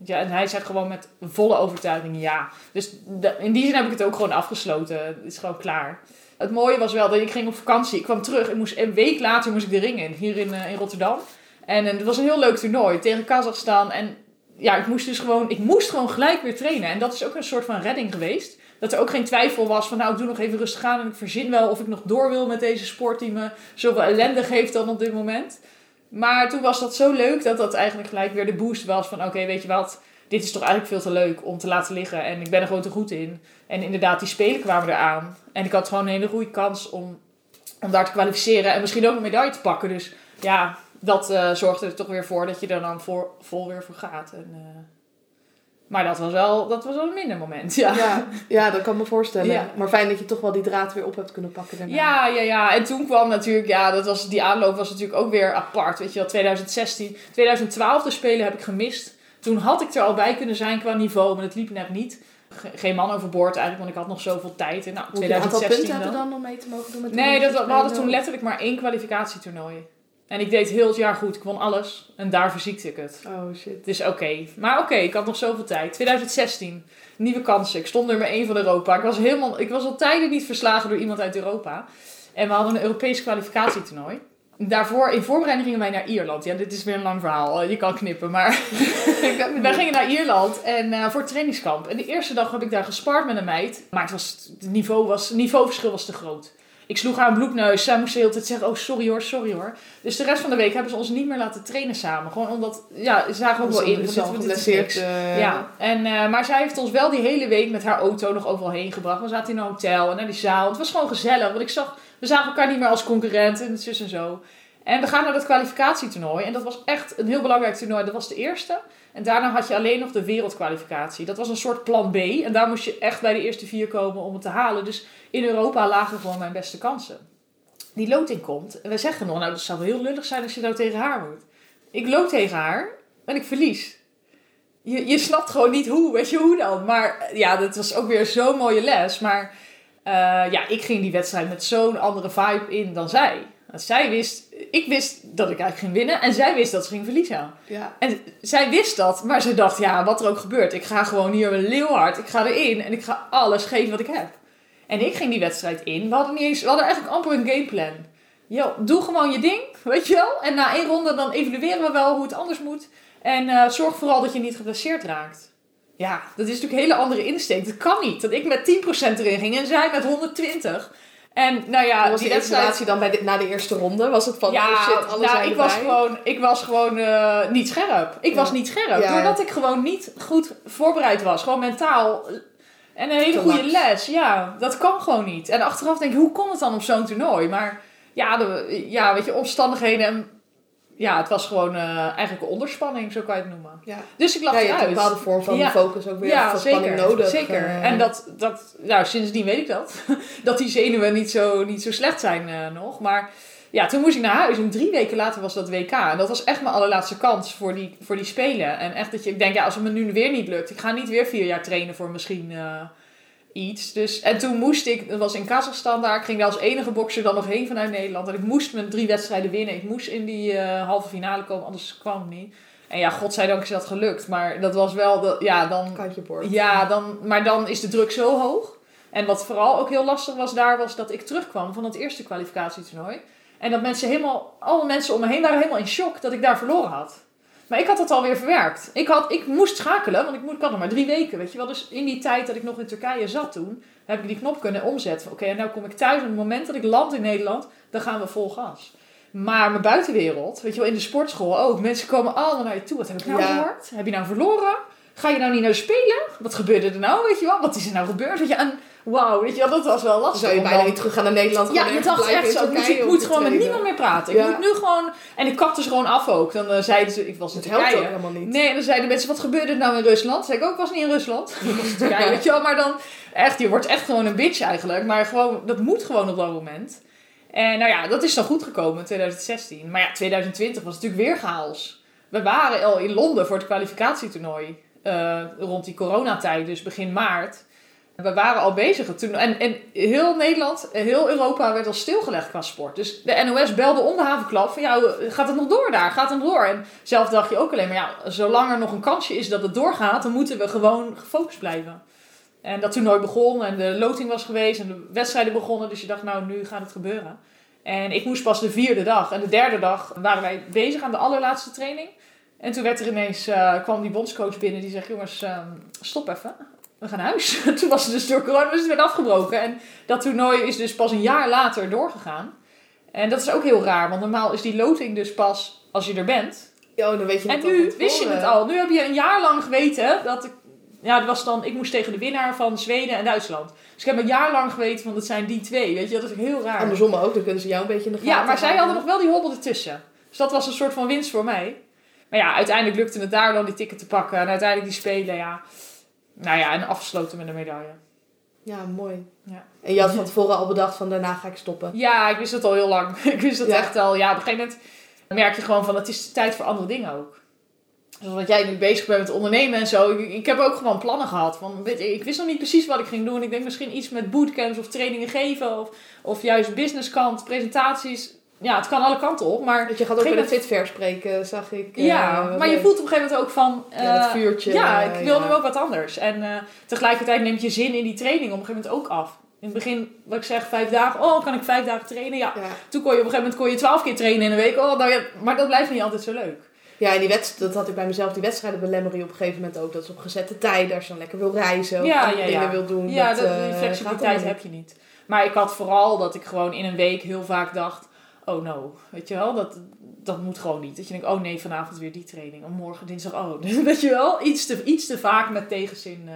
Ja, en hij zegt gewoon met volle overtuiging ja. Dus de- in die zin heb ik het ook gewoon afgesloten. Het is gewoon klaar. Het mooie was wel dat ik ging op vakantie. Ik kwam terug. Ik moest, een week later moest ik de ring in. Hier in, eh, in Rotterdam. En eh, het was een heel leuk toernooi tegen Kazachstan. En ja, ik moest dus gewoon, ik moest gewoon gelijk weer trainen. En dat is ook een soort van redding geweest. Dat er ook geen twijfel was van, nou, ik doe nog even rustig aan en ik verzin wel of ik nog door wil met deze sport die me zoveel ellende geeft dan op dit moment. Maar toen was dat zo leuk dat dat eigenlijk gelijk weer de boost was van, oké, weet je wat, dit is toch eigenlijk veel te leuk om te laten liggen. En ik ben er gewoon te goed in. En inderdaad, die spelen kwamen eraan. En ik had gewoon een hele goede kans om, om daar te kwalificeren en misschien ook een medaille te pakken. Dus ja, dat eh, zorgde er toch weer voor dat je er dan voor, vol weer voor gaat. En, eh, maar dat was, wel, dat was wel een minder moment, ja. Ja, ja, dat kan me voorstellen. Ja. Maar fijn dat je toch wel die draad weer op hebt kunnen pakken daarna. Ja, ja, ja. En toen kwam natuurlijk, ja, dat was, die aanloop was natuurlijk ook weer apart. Weet je wel, 2016. 2012 de Spelen heb ik gemist. Toen had ik er al bij kunnen zijn qua niveau, maar het liep net niet. Ge- Geen man overboord eigenlijk, want ik had nog zoveel tijd. En nou, Hoeveel aantal 2016 punten hebben dan. om mee te mogen doen met de Nee, dat, we hadden toen letterlijk maar één kwalificatietoernooi. En ik deed heel het jaar goed. Ik won alles. En daar verziekte ik het. Oh shit. Dus oké. Maar oké, ik had nog zoveel tijd. 2016. Nieuwe kansen. Ik stond nummer 1 van Europa. Ik was, helemaal, ik was al tijden niet verslagen door iemand uit Europa. En we hadden een Europees kwalificatietoernooi. Daarvoor, in voorbereiding gingen wij naar Ierland. Ja, dit is weer een lang verhaal. Je kan knippen, maar... Wij gingen naar Ierland en, eh, voor het trainingskamp. En de eerste dag heb ik daar gespart met een meid. Maar het, was, het niveau was, het niveauverschil was te groot. Ik sloeg haar een bloedneus. Zij moest de hele tijd zeggen, oh sorry hoor, sorry hoor. Dus de rest van de week hebben ze ons niet meer laten trainen samen. Gewoon omdat, ja, ze zagen ook wel in. Niks. uh, Ja, en, eh, maar zij heeft ons wel die hele week met haar auto nog overal heen gebracht. We zaten in een hotel en naar die zaal. Het was gewoon gezellig, want ik zag, we zagen elkaar niet meer als concurrenten en zus en zo. En we gaan naar dat kwalificatietoernooi. En dat was echt een heel belangrijk toernooi. Dat was de eerste. En daarna had je alleen nog de wereldkwalificatie. Dat was een soort plan B. En daar moest je echt bij de eerste vier komen om het te halen. Dus in Europa lagen gewoon mijn beste kansen. Die loting komt. En we zeggen nog, nou dat zou heel lullig zijn als je nou tegen haar moet. Ik loop tegen haar en ik verlies. Je, je snapt gewoon niet hoe, weet je hoe dan. Maar ja, dat was ook weer zo'n mooie les. Maar eh, ja, ik ging die wedstrijd met zo'n andere vibe in dan zij. Want zij wist, ik wist dat ik eigenlijk ging winnen en zij wist dat ze ging verliezen. Ja. En zij wist dat, maar ze dacht, ja, wat er ook gebeurt, ik ga gewoon hier een leeuwhard, ik ga erin en ik ga alles geven wat ik heb. En ik ging die wedstrijd in, we hadden, niet eens, we hadden eigenlijk amper een gameplan. Yo, doe gewoon je ding, weet je wel. En na één ronde dan evalueren we wel hoe het anders moet. En eh, zorg vooral dat je niet geblesseerd raakt. Ja, dat is natuurlijk een hele andere insteek. Dat kan niet. Dat ik met 10% erin ging en zij met 120. En nou ja, was die die dan bij de, na de eerste ronde? Was het van, Ja, oh shit, alles nou, ik was gewoon, ik was gewoon eh, niet scherp. Ik Ja. was niet scherp. Ja. Doordat ik gewoon niet goed voorbereid was. Gewoon mentaal. En een hele Te goede laks. les. Ja, dat kan gewoon niet. En achteraf denk ik, hoe kon het dan op zo'n toernooi? Maar ja, de, ja, weet je, omstandigheden. En, ja, het was gewoon eh, eigenlijk een onderspanning, zo kan je het noemen. Ja. Dus ik lag Ja, je hebt een bepaalde vorm van Ja. focus ook weer Ja, zeker. nodig. Zeker. eh. En dat, dat, nou, sindsdien weet ik dat. dat die zenuwen niet zo, niet zo slecht zijn eh, nog. Maar ja, toen moest ik naar huis. En drie weken later was dat WK. En dat was echt mijn allerlaatste kans voor die, voor die Spelen. En echt dat je, ik denk, ja, als het me nu weer niet lukt. Ik ga niet weer vier jaar trainen voor misschien iets. Dus, en toen moest ik, dat was in Kazachstan daar. Ik ging daar als enige bokser dan nog heen vanuit Nederland. En ik moest mijn drie wedstrijden winnen. Ik moest in die eh, halve finale komen, anders kwam het niet. En ja, godzijdank is dat gelukt. Maar dat was wel, de, ja, dan... Kantje bord. Ja, dan, maar dan is de druk zo hoog. En wat vooral ook heel lastig was daar, was dat ik terugkwam van het eerste kwalificatietoernooi. En dat mensen helemaal, alle mensen om me heen waren helemaal in shock dat ik daar verloren had. Maar ik had dat alweer verwerkt. Ik, had, ik moest schakelen, want ik, moet, ik had nog maar drie weken, weet je wel. Dus in die tijd dat ik nog in Turkije zat toen, heb ik die knop kunnen omzetten. Oké, en nou kom ik thuis. En op het moment dat ik land in Nederland, dan gaan we vol gas. Maar mijn buitenwereld, weet je wel, in de sportschool ook. Mensen komen allemaal naar je toe. Wat heb ik nou Ja. gehoord? Heb je nou verloren? Ga je nou niet naar spelen? Wat gebeurde er nou, weet je wel? Wat is er nou gebeurd? Weet je, en wauw, weet je wel, dat was wel lastig. zou je bijna dan- niet terug gaan naar Nederland. ja, je ergens dacht echt zo. Ik moet, Turkije ik gewoon met niemand meer praten. Ja. Ik moet nu gewoon... En ik kapte ze gewoon af ook. Dan eh, zeiden ze... Ik was in Het helpt ook Turkije. helemaal niet. Nee, dan zeiden mensen, wat gebeurde er nou in Rusland? Zei ik ook, ik was niet in Rusland. Ik Turkije, weet je wel. Maar dan, echt, je wordt echt gewoon een bitch eigenlijk. Maar gewoon, dat moet gewoon op dat moment. En nou ja, dat is dan goed gekomen in 2016. Maar ja, 2020 was natuurlijk weer chaos. We waren al in Londen voor het kwalificatietoernooi. eh, rond die coronatijd, dus begin maart. We waren al bezig. Toen, en, en heel Nederland, heel Europa werd al stilgelegd qua sport. Dus de NOS belde om de havenklap van ja, gaat het nog door daar? Gaat het nog door? En zelf dacht je ook alleen maar ja, zolang er nog een kansje is dat het doorgaat, dan moeten we gewoon gefocust blijven. En dat toernooi begon en de loting was geweest en de wedstrijden begonnen. Dus je dacht nou, nu gaat het gebeuren. En ik moest pas de vierde dag. En de derde dag waren wij bezig aan de allerlaatste training. En toen werd er ineens, eh, kwam die bondscoach binnen die zegt, jongens, ehm, stop even. We gaan naar huis. toen was het dus door corona, dus het werd afgebroken. En dat toernooi is dus pas een jaar later doorgegaan. En dat is ook heel raar, want normaal is die loting dus pas als je er bent. Ja, dan weet je En het nu wist je het al. Nu heb je een jaar lang geweten dat ik... Ja, dat was dan... Ik moest tegen de winnaar van Zweden en Duitsland. Dus ik heb een jaar lang geweten van dat zijn die twee. Weet je, dat is heel raar. Andersom ook, dan kunnen ze jou een beetje in de gaten Ja, maar zij hadden nog wel die hobbel ertussen. Dus dat was een soort van winst voor mij. Maar ja, uiteindelijk lukte het daar dan die ticket te pakken. En uiteindelijk die spelen, ja. Nou ja, en afgesloten met een medaille. Ja, mooi. Ja. En je had van tevoren al bedacht van daarna ga ik stoppen. Ja, ik wist het al heel lang. ik wist het Ja. echt al. Ja, op een gegeven moment merk je gewoon van het is tijd voor andere dingen ook. Zoals wat jij nu bezig bent met ondernemen en zo. Ik, ik heb ook gewoon plannen gehad. Weet je, ik wist nog niet precies wat ik ging doen. Ik denk misschien iets met bootcamps of trainingen geven. Of, of juist businesskant, presentaties. Ja, het kan alle kanten op. Maar Want je gaat ook bij de Gegeven Fitfair spreken, zag ik. eh, ja, wat maar je voelt op een gegeven moment ook van... Ja, dat eh, vuurtje. Ja, ik eh, wil ja. nu ook wat anders. En eh, tegelijkertijd neemt je zin in die training op een gegeven moment ook af. In het begin, wat ik zeg, vijf dagen. Oh, kan ik vijf dagen trainen? Ja. Ja. Toen kon je op een gegeven moment kon je twaalf keer trainen in een week. Oh, nou ja, maar dat blijft niet altijd zo leuk. Ja, en die wedst dat had ik bij mezelf, die wedstrijden belemmeren je op een gegeven moment ook. Dat is op gezette tijden, als je dan lekker wil reizen of Ja, ja, dingen ja. wil doen. Ja, dat, dat, eh, die flexibiliteit heb je niet. Maar ik had vooral dat ik gewoon in een week heel vaak dacht... Oh no, weet je wel, dat, dat moet gewoon niet. Dat je denkt, oh nee, vanavond weer die training. Of morgen dinsdag, oh. Weet je wel, iets te, iets te vaak met tegenzin uh,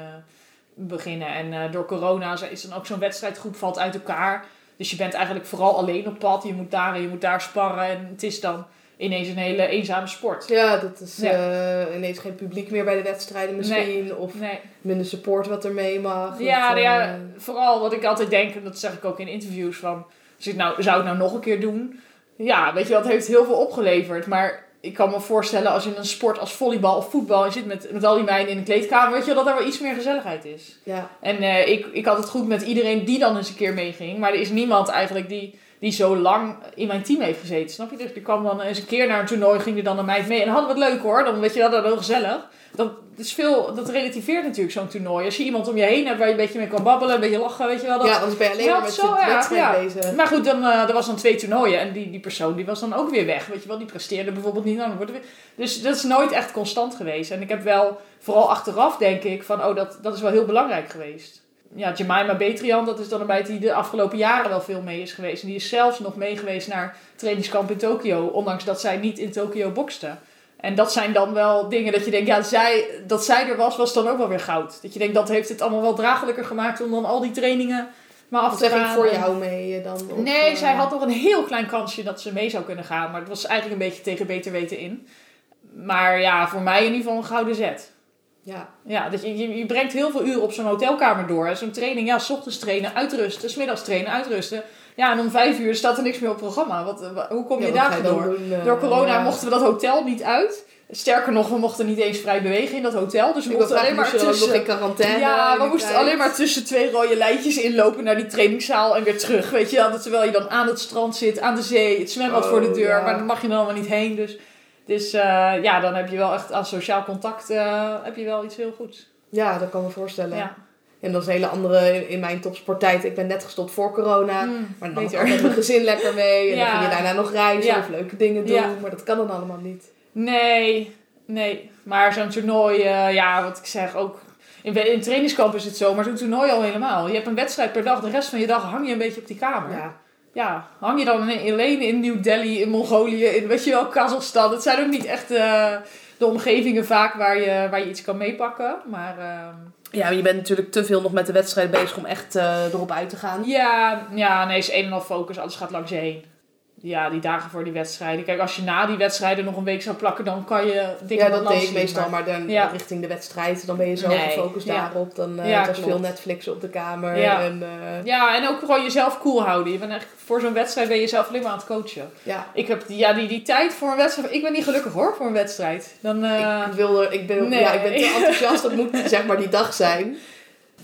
beginnen. En uh, door corona is dan ook zo'n wedstrijdgroep valt uit elkaar. Dus je bent eigenlijk vooral alleen op pad. Je moet daar en je moet daar sparren. En het is dan ineens een hele eenzame sport. Ja, dat is uh, ineens geen publiek meer bij de wedstrijden misschien. Nee. Of nee. minder support wat er mee mag. Ja, nou ja, vooral wat ik altijd denk, en dat zeg ik ook in interviews van... Nou, zou ik nou nog een keer doen? Ja, weet je, dat heeft heel veel opgeleverd. Maar ik kan me voorstellen als in een sport als volleybal of voetbal... je zit met, met al die meiden in een kleedkamer... weet je dat er wel iets meer gezelligheid is. Ja. En uh, ik, ik had het goed met iedereen die dan eens een keer meeging. Maar er is niemand eigenlijk die die zo lang in mijn team heeft gezeten. Snap je? Dus die kwam dan eens een keer naar een toernooi, ging er dan een meid mee. En dan hadden we het leuk hoor. Dan weet je dat, dat heel gezellig. Dat, is veel, dat relativeert natuurlijk zo'n toernooi. Als je iemand om je heen hebt waar je een beetje mee kan babbelen, een beetje lachen, weet je wel. Dat ja, anders ben je alleen maar met wedstrijd ja. bezig. Maar goed, dan, uh, er was dan twee toernooien en die, die persoon die was dan ook weer weg. Weet je wel, die presteerde bijvoorbeeld niet. Nou, dan wordt weer... Dus dat is nooit echt constant geweest. En ik heb wel, vooral achteraf denk ik, van oh, dat, dat is wel heel belangrijk geweest ja, Jemima Betrian, dat is dan een meid die de afgelopen jaren wel veel mee is geweest. En die is zelfs nog mee geweest naar trainingskamp in Tokio, ondanks dat zij niet in Tokio bokste. En dat zijn dan wel dingen dat je denkt, ja, zij, dat zij er was, was dan ook wel weer goud. Dat je denkt, dat heeft het allemaal wel draaglijker gemaakt om dan al die trainingen maar af te gaan. voor jou mee dan? Of, nee, uh... zij had nog een heel klein kansje dat ze mee zou kunnen gaan. Maar het was eigenlijk een beetje tegen beter weten in. Maar ja, voor mij in ieder geval een gouden zet. Ja. Ja, dat je, je, je brengt heel veel uren op zo'n hotelkamer door. Zo'n training, ja, s ochtends trainen, uitrusten, s middags trainen, uitrusten. Ja, en om vijf uur staat er niks meer op programma. Wat, hoe kom je ja, daar door? Doen, uh, door corona ja. mochten we dat hotel niet uit. Sterker nog, we mochten niet eens vrij bewegen in dat hotel. Dus we Ik mochten alleen maar tussen... nog in quarantaine. Ja, we moesten tijd. alleen maar tussen twee rode lijntjes inlopen naar die trainingszaal en weer terug. Weet je wel, terwijl je dan aan het strand zit, aan de zee, het zwembad Oh, voor de deur. ja. Maar dan mag je dan allemaal niet heen. Dus, dus uh, ja, dan heb je wel echt aan sociaal contact uh, heb je wel iets heel goeds. Ja, dat kan me voorstellen. Ja. En dat is een hele andere in, in mijn topsporttijd. Ik ben net gestopt voor corona. Mm, maar dan beter. had ik mijn gezin lekker mee. En Ja. dan ging je daarna nog reizen Ja. of leuke dingen doen. Ja. Maar dat kan dan allemaal niet. Nee, nee. Maar zo'n toernooi, uh, ja, wat ik zeg, ook... In, in trainingskamp is het zo, maar zo'n toernooi al helemaal. Je hebt een wedstrijd per dag, de rest van je dag hang je een beetje op die kamer. Ja. Ja, hang je dan in- alleen in New Delhi, in Mongolië, in weet je wel, Kazachstan. Het zijn ook niet echt uh, de omgevingen vaak waar je, waar je iets kan meepakken. Maar uh, Ja, je bent natuurlijk te veel nog met de wedstrijd bezig om echt uh, erop uit te gaan. ja, ja, nee, is een en al focus, alles gaat langs je. Ja, die dagen voor die wedstrijden. Kijk, als je na die wedstrijden nog een week zou plakken, dan kan je dingen Ja, dat deed ik meestal, maar dan Ja. richting de wedstrijd, dan ben je zo Nee, gefocust ja. daarop. Dan uh, Ja, was veel Netflix op de kamer. Ja. En, uh, Ja, en ook gewoon jezelf cool houden. Je bent echt, voor zo'n wedstrijd ben je jezelf alleen maar aan het coachen. ja. Ik heb die, ja, die, die tijd voor een wedstrijd. Ik ben niet gelukkig hoor voor een wedstrijd. Dan, uh, Ik, wil er, ik, ben, nee. ja, ik ben te enthousiast, dat moet zeg maar die dag zijn.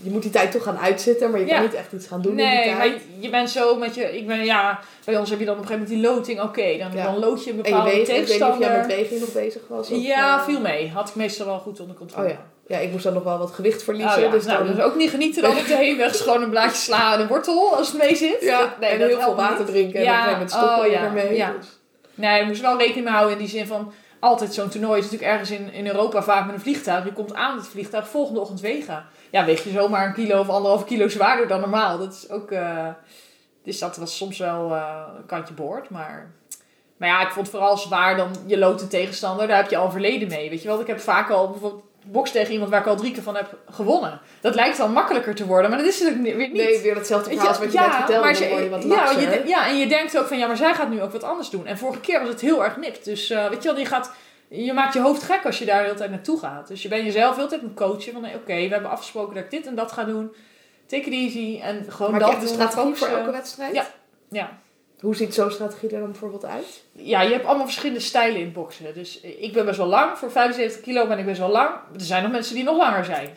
Je moet die tijd toch gaan uitzitten, maar je Ja. kan niet echt iets gaan doen in nee, die maar tijd. je, je bent zo met je. Ik ben ja. Bij ons heb je dan op een gegeven moment die loting. Oké, dan, Ja. dan lood je een En je bepaalde ik weet niet of jij met weging nog bezig was. Of, ja, eh, viel mee. Had ik meestal wel goed onder controle. Oh ja. Ja, ik moest dan nog wel wat gewicht verliezen. Oh ja, dus nou, dan, dus ook niet genieten dan op de heenweg. gewoon een blaadje sla en een wortel als het mee zit. ja, nee, en heel veel water niet. drinken. En Ja, gegeven moment stoppen oh ja, ermee. ja. Dus- Nee, je moest wel rekening mee houden in die zin van... Altijd zo'n toernooi is natuurlijk ergens in, in Europa vaak met een vliegtuig. Je komt aan met het vliegtuig volgende ochtend wegen. Ja, weeg je zomaar een kilo of anderhalf kilo zwaarder dan normaal. Dat is ook... eh, dus dat was soms wel eh, een kantje boord, maar... Maar ja, ik vond het vooral zwaar dan je loopt een tegenstander. Daar heb je al verleden mee, weet je wel. Ik heb vaak al bijvoorbeeld boks tegen iemand waar ik al drie keer van heb gewonnen. Dat lijkt dan makkelijker te worden, maar dat is het ni- weer niet. Nee, weer datzelfde verhaal als wat je Ja, net vertelde. maar ze- je wat ja, je, ja, en je denkt ook van ja, maar zij gaat nu ook wat anders doen. En vorige keer was het heel erg nipt. Dus eh, weet je wel, je, gaat, je maakt je hoofd gek als je daar de hele tijd naartoe gaat. Dus je bent jezelf de hele tijd een coachen van oké, we hebben afgesproken dat ik dit en dat ga doen. Take it easy en gewoon Maak dat je echt een strategie voor elke wedstrijd? Ja. Ja. Hoe ziet zo'n strategie er dan bijvoorbeeld uit? ja, je hebt allemaal verschillende stijlen in boksen. Dus ik ben best wel lang. Voor 75 kilo ben ik best wel lang. Er zijn nog mensen die nog langer zijn.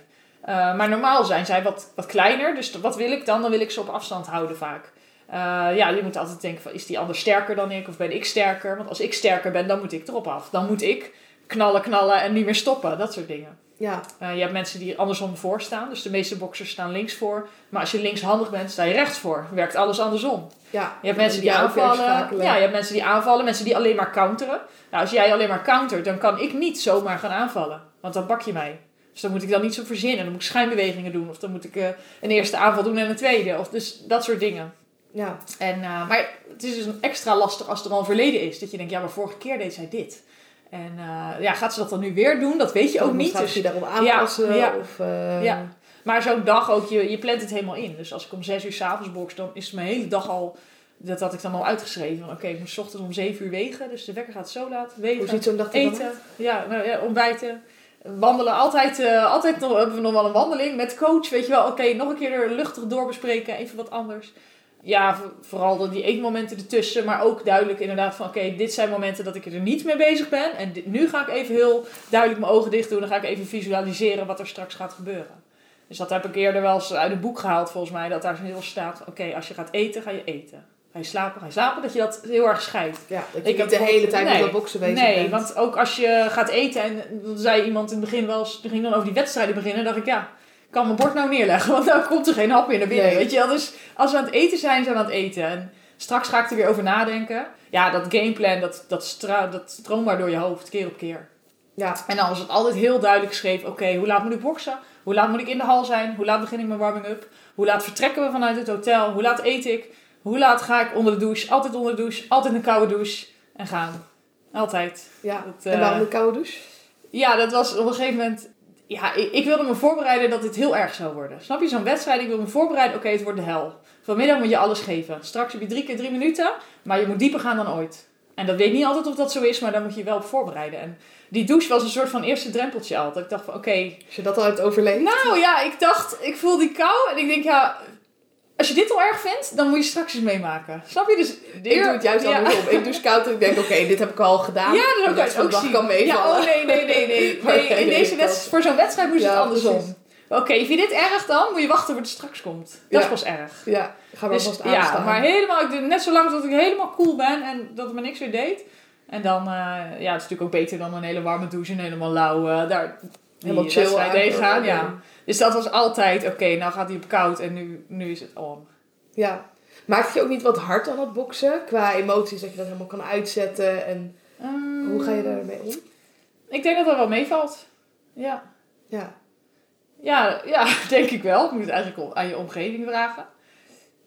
Uh, maar normaal zijn zij wat, wat kleiner. Dus wat wil ik dan? Dan wil ik ze op afstand houden vaak. Uh, ja, je moet altijd denken van, is die ander sterker dan ik? Of ben ik sterker? Want als ik sterker ben, dan moet ik erop af. Dan moet ik knallen, knallen en niet meer stoppen. Dat soort dingen. Ja. Uh, je hebt mensen die andersom voor staan. Dus de meeste boxers staan links voor. Maar als je linkshandig bent, sta je rechts voor. Werkt alles andersom. Ja. Je hebt mensen die aanvallen. Ja, je hebt mensen die aanvallen. Mensen die alleen maar counteren. Nou, als jij alleen maar countert, dan kan ik niet zomaar gaan aanvallen. Want dan pak je mij. Dus dan moet ik dan niet zo verzinnen. Dan moet ik schijnbewegingen doen. Of dan moet ik eh, een eerste aanval doen en een tweede. Of dus dat soort dingen. Ja. En, eh, maar het is dus een extra lastig als er al verleden is. Dat je denkt, ja, maar vorige keer deed zij dit. En eh, ja, gaat ze dat dan nu weer doen? Dat weet je ook Of niet. Gaat Dus, je daarop aanpassen? ja. Of, eh, Ja. maar zo'n dag ook, je, je plant het helemaal in. Dus als ik om zes uur s'avonds box, dan is mijn hele dag al... Dat had ik dan al uitgeschreven. Oké, ik moet 's ochtends om zeven uur wegen. Dus de wekker gaat zo laat. Wegen, Hoe ziet zo'n dag dan eten. Ja, nou, ja, ontbijten. Wandelen. Altijd, altijd nog, hebben we nog wel een wandeling met coach. Weet je wel, oké, nog een keer er luchtig doorbespreken. Even wat anders. Ja, vooral dan die eetmomenten ertussen. Maar ook duidelijk inderdaad van... Oké, dit zijn momenten dat ik er niet mee bezig ben. En dit- nu ga ik even heel duidelijk mijn ogen dicht doen. Dan ga ik even visualiseren wat er straks gaat gebeuren. Dus dat heb ik eerder wel eens uit een boek gehaald volgens mij. Dat daar zo heel staat. Oké, als je gaat eten, ga je eten. Ga je slapen, ga je slapen. Dat je dat heel erg scheidt. Ja, dat je Ik niet de hele tijd nee, met dat boksen bezig Nee, bent. want ook als je gaat eten en dan zei iemand in het begin wel eens, die ging dan over die wedstrijden beginnen, dacht ik ja, kan mijn bord nou neerleggen, want dan komt er geen hap meer naar binnen, Nee. weet je wel. Dus als we aan het eten zijn, zijn we aan het eten. En straks ga ik er weer over nadenken. Ja, dat gameplan, dat, dat, stra dat stroomt maar door je hoofd, keer op keer. Ja, En dan was het altijd heel duidelijk geschreven, oké, hoe laat moet ik boksen? Hoe laat moet ik in de hal zijn? Hoe laat begin ik mijn warming-up? Hoe laat vertrekken we vanuit het hotel? Hoe laat eet ik? Hoe laat ga ik onder de douche? Altijd onder de douche, altijd een koude douche en gaan. Altijd. ja. Dat, en waarom eh, een koude douche? Ja, dat was op een gegeven moment. Ja, ik, ik wilde me voorbereiden dat dit heel erg zou worden. Snap je zo'n wedstrijd? Ik wil me voorbereiden, oké, het wordt de hel. Vanmiddag moet je alles geven. Straks heb je drie keer drie minuten, maar je moet dieper gaan dan ooit. En dat weet niet altijd of dat zo is, maar daar moet je je wel op voorbereiden. En die douche was een soort van eerste drempeltje altijd. Ik dacht van, oké, Als je dat al hebt overleefd. nou ja, ik dacht, ik voel die kou en ik denk, ja, als je dit al erg vindt, dan moet je straks eens meemaken. Snap je? Dus ik doe het juist ja. andersom. Ik douche koud en ik denk, oké, dit heb ik al gedaan. Ja, dat ook Ook dag zien. kan meevallen. Ja, oh nee, nee, nee, nee. Nee in deze wedstrijd, voor zo'n wedstrijd moest het Ja, andersom. Oké, vind je dit erg dan? Moet je wachten tot het straks komt. Dat Ja. is pas erg. Ja, ga maar Dus, vast ja, aanstaan. maar helemaal, ik doe net zo lang tot ik helemaal cool ben en dat het me niks weer deed. En dan, eh, ja, het is natuurlijk ook beter dan een hele warme douche en helemaal lauw daar Helemaal chill eigenlijk. gaan. Ja. Dus dat was altijd, oké, nou gaat hij op koud en nu, nu is het on. Ja. Maakt het je ook niet wat hard aan het boksen? Qua emoties, dat je dat helemaal kan uitzetten. En Ehm, hoe ga je daarmee om? Ik denk dat dat wel meevalt. Ja. Ja. Ja, ja, denk ik wel. Je moet het eigenlijk om- aan je omgeving vragen.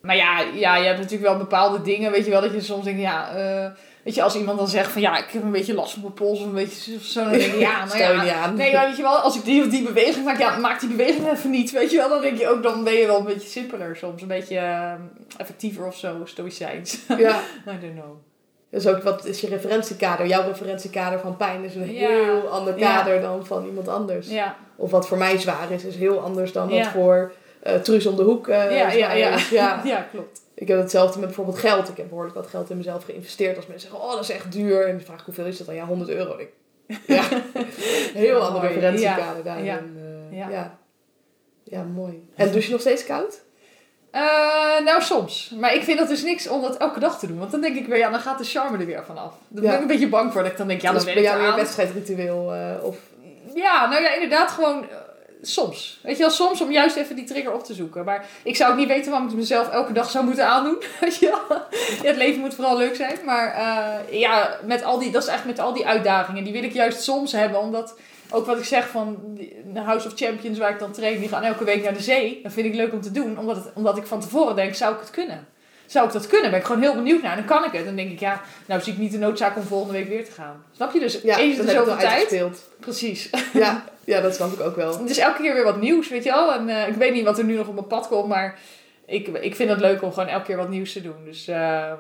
Maar ja, ja, je hebt natuurlijk wel bepaalde dingen, weet je wel, dat je soms denkt, ja, eh, weet je, als iemand dan zegt van, ja, ik heb een beetje last van mijn pols of een beetje zo, dan denk je, ja, nou ja. Nee, maar weet je wel, als ik die of die beweging maak, ja, maak die beweging even niet, weet je wel. Dan denk je ook, dan ben je wel een beetje simpeler soms, een beetje eh, effectiever of zo, stoïcijns. Ja. I don't know. Dus ook wat is je referentiekader? Jouw referentiekader van pijn is een Ja. heel ander Ja. kader dan van iemand anders. Ja, Of wat voor mij zwaar is, is heel anders dan wat voor eh Truus om de hoek eh, ja, ja. Ja. ja, klopt. Ik heb hetzelfde met bijvoorbeeld geld. Ik heb behoorlijk wat geld in mezelf geïnvesteerd. Als mensen zeggen, oh, dat is echt duur. En dan vraag ik, hoeveel is dat dan? Ja, 100 euro. Ik, ja, heel ander Mooi. referentiekader. Ja. eh, Ja. ja. ja. mooi. En douche je nog steeds koud? Eh, nou, soms. Maar ik vind dat dus niks om dat elke dag te doen. Want dan denk ik weer, ja, dan gaat de charme er weer vanaf. Dan Ja. ben ik een beetje bang voor. Dat ik dan denk, ja, dat ben is bij jou weer wedstrijdritueel. eh, of, Ja, nou ja, inderdaad gewoon soms. Weet je wel, soms om juist even die trigger op te zoeken. Maar ik zou ook niet weten waarom ik mezelf elke dag zou moeten aandoen. Je het leven moet vooral leuk zijn. Maar eh, ja, met al die, dat is echt met al die uitdagingen. Die wil ik juist soms hebben. Omdat, ook wat ik zeg van de House of Champions waar ik dan train. Die gaan elke week naar de zee. Dat vind ik leuk om te doen. Omdat, het, omdat ik van tevoren denk, zou ik het kunnen? Zou ik dat kunnen? Ben ik gewoon heel benieuwd naar. Dan kan ik het. Dan denk ik, ja, nou zie ik niet de noodzaak om volgende week weer te gaan. Snap je? Dus ja, eens in zoveel tijd. uitgespeeld. Precies. Ja, ja, dat snap ik ook wel. Het is elke keer weer wat nieuws, weet je wel. En eh, ik weet niet wat er nu nog op mijn pad komt, maar ik, ik vind het leuk om gewoon elke keer wat nieuws te doen. Dus ehm,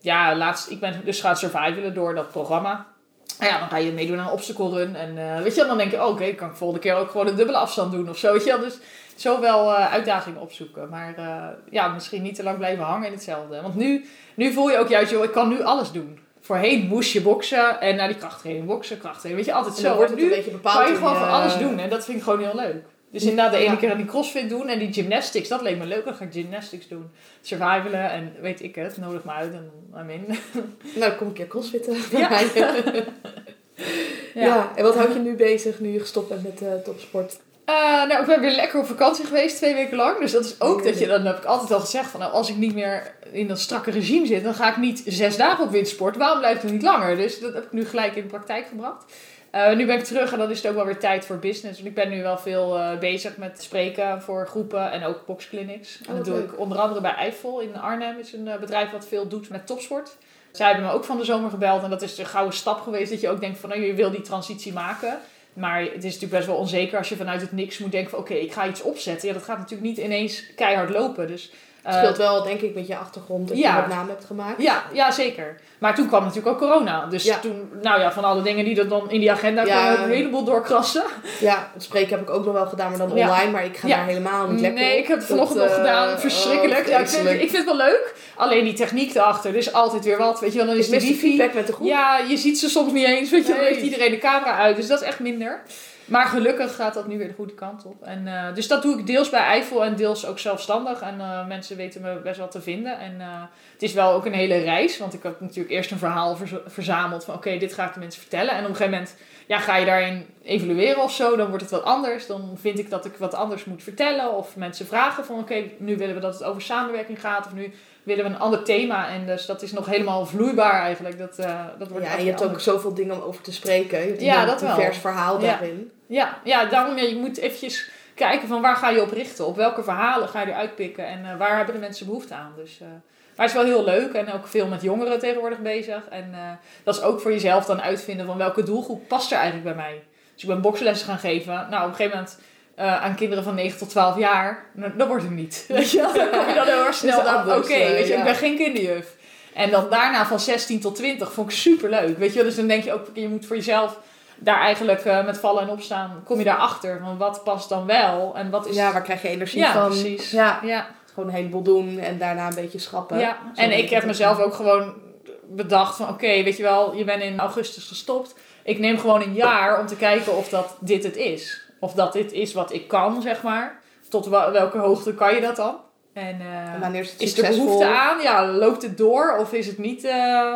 ja, laatst, ik ben dus gaan survivalen door dat programma. Nou ja, dan ga je meedoen aan een obstacle run. En eh, weet je wel, dan denk je, oh, oké, kan ik volgende keer ook gewoon een dubbele afstand doen of zo. Weet je wel, dus zo wel eh, uitdagingen opzoeken. Maar eh, ja, misschien niet te lang blijven hangen in hetzelfde. Want nu, nu voel je ook juist, joh, ik kan nu alles doen. Voorheen moest je boksen en naar die krachttraining, boksen, krachttraining. Weet je, altijd zo. dan wordt het nu een beetje bepaald. kan je gewoon van alles eh, doen en dat vind ik gewoon heel leuk. Dus inderdaad, de ene Ja. keer aan die crossfit doen en die gymnastics, dat leek me leuk. Dan ga ik gymnastics doen. Survivalen en weet ik het, nodig me uit en I'm in. Nou, kom een keer crossfitten. Ja. ja. ja. En wat houd je nu bezig nu je gestopt bent met eh, topsport? Uh, nou, ik ben weer lekker op vakantie geweest, twee weken lang. Dus dat is ook dat je, dan heb ik altijd al gezegd van, nou, als ik niet meer in dat strakke regime zit, dan ga ik niet zes dagen op windsport. Waarom blijft het niet langer? Dus dat heb ik nu gelijk in de praktijk gebracht. Uh, nu ben ik terug en dan is het ook wel weer tijd voor business. Want ik ben nu wel veel uh, bezig met spreken voor groepen en ook boxclinics. En dat doe ik onder andere bij Eiffel in Arnhem. is een bedrijf wat veel doet met topsport. Zij hebben me ook van de zomer gebeld en dat is een gouden stap geweest. Dat je ook denkt van, nou, je wil die transitie maken. Maar het is natuurlijk best wel onzeker als je vanuit het niks moet denken van oké, ik ga iets opzetten. Ja, dat gaat natuurlijk niet ineens keihard lopen. Dus het scheelt wel, denk ik, met je achtergrond dat ja, je wat naam hebt gemaakt. Ja, ja, zeker. Maar toen kwam natuurlijk ook corona. Dus ja. toen, nou ja, van alle dingen die er dan in die agenda kwamen, een heleboel doorkrassen. Ja, het spreken heb ik ook nog wel gedaan, maar dan online. Maar ik ga daar helemaal niet lekker Nee, ik heb het vanochtend nog gedaan. Eh, Verschrikkelijk. Oh, ja, ik, vind, ik vind het wel leuk. Alleen die techniek erachter, er is altijd weer wat. Weet je wel, dan is de wifi... met de groep. Ja, je ziet ze soms niet eens. Weet je, dan heeft iedereen de camera uit. Dus dat is echt minder. Maar gelukkig gaat dat nu weer de goede kant op. En, uh, dus dat doe ik deels bij Eiffel en deels ook zelfstandig. En uh, mensen weten me best wel te vinden. En uh, het is wel ook een hele reis. Want ik heb natuurlijk eerst een verhaal verzameld van oké, dit ga ik de mensen vertellen. En op een gegeven moment ja, ga je daarin evalueren of zo. Dan wordt het wat anders. Dan vind ik dat ik wat anders moet vertellen. Of mensen vragen van oké, nu willen we dat het over samenwerking gaat. Of nu willen we een ander thema. En dus dat is nog helemaal vloeibaar eigenlijk. Dat, dat wordt ja, en je hebt ook zoveel dingen om over te spreken. Je hebt ja, dat een divers verhaal daarin. Ja, ja daarom ja, je moet eventjes kijken van waar ga je op richten. Op welke verhalen ga je eruit pikken en uh, waar hebben de mensen behoefte aan. Dus, uh, maar het is wel heel leuk en ook veel met jongeren tegenwoordig bezig. En dat is ook voor jezelf dan uitvinden van welke doelgroep past er eigenlijk bij mij. Dus ik ben bokslessen gaan geven. Nou, op een gegeven moment aan kinderen van 9 tot 12 jaar, nou, dat wordt het niet. Weet je, dan kom je dan heel erg snel aan, oké, weet je, ik ben geen kinderjuf. En dan daarna van 16 tot 20 vond ik super leuk. Weet je, dus dan denk je ook, je moet voor jezelf daar eigenlijk uh, met vallen en opstaan kom je daarachter. Van wat past dan wel en wat is... Ja, waar krijg je energie ja, van? Precies. Ja, ja. Gewoon een heleboel doen en daarna een beetje schrappen. Ja, en ik heb mezelf ook gewoon bedacht van oké, weet je wel, je bent in augustus gestopt. Ik neem gewoon een jaar om te kijken of dat dit het is. Of dat dit is wat ik kan, zeg maar. Tot welke hoogte kan je dat dan? En, uh, en wanneer is het Is er behoefte aan? Ja, loopt het door of is het niet... Uh,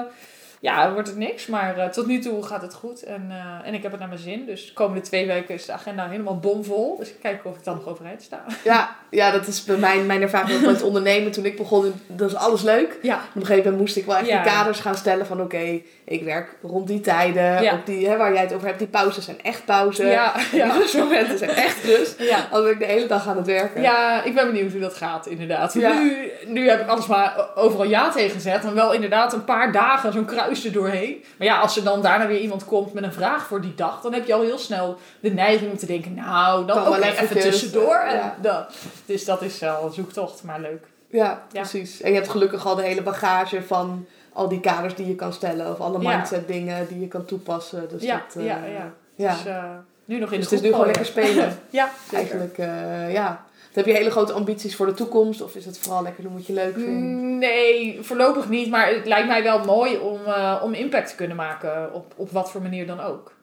ja, wordt het niks. Maar uh, tot nu toe gaat het goed. En, uh, en ik heb het naar mijn zin. Dus de komende twee weken is de agenda helemaal bomvol. Dus ik kijk of ik dan nog overeind sta. Ja, ja dat is bij mij mijn ervaring ook met ondernemen. Toen ik begon, dat is alles leuk. Ja. Op een gegeven moment moest ik wel echt ja. die kaders gaan stellen van... Oké, ik werk rond die tijden. Ja. Op die, hè, waar jij het over hebt, die pauzes zijn echt pauze. Ja. Die rustmomenten zijn echt rust. Ja. Als ik de hele dag aan het werken. Ja, ik ben benieuwd hoe dat gaat inderdaad. Nu, nu heb ik alles maar overal ja tegen gezet. En wel inderdaad een paar dagen zo'n kruis er doorheen. Maar ja, als er dan daarna weer iemand komt met een vraag voor die dag, dan heb je al heel snel de neiging om te denken, nou, dan ook even, even tussendoor. En ja. dat. Dus dat is wel een zoektocht, maar leuk. Ja, ja, precies. En je hebt gelukkig al de hele bagage van al die kaders die je kan stellen. Of alle mindset dingen die je kan toepassen. Dus ja, dat, uh, ja, ja. ja. Dus, uh, nu nog in dus het is nu gewoon lekker spelen. ja, Eigenlijk, uh, ja. Heb je hele grote ambities voor de toekomst? Of is het vooral lekker doen wat je leuk vindt? Nee, voorlopig niet. Maar het lijkt mij wel mooi om, uh, om impact te kunnen maken. Op, op wat voor manier dan ook.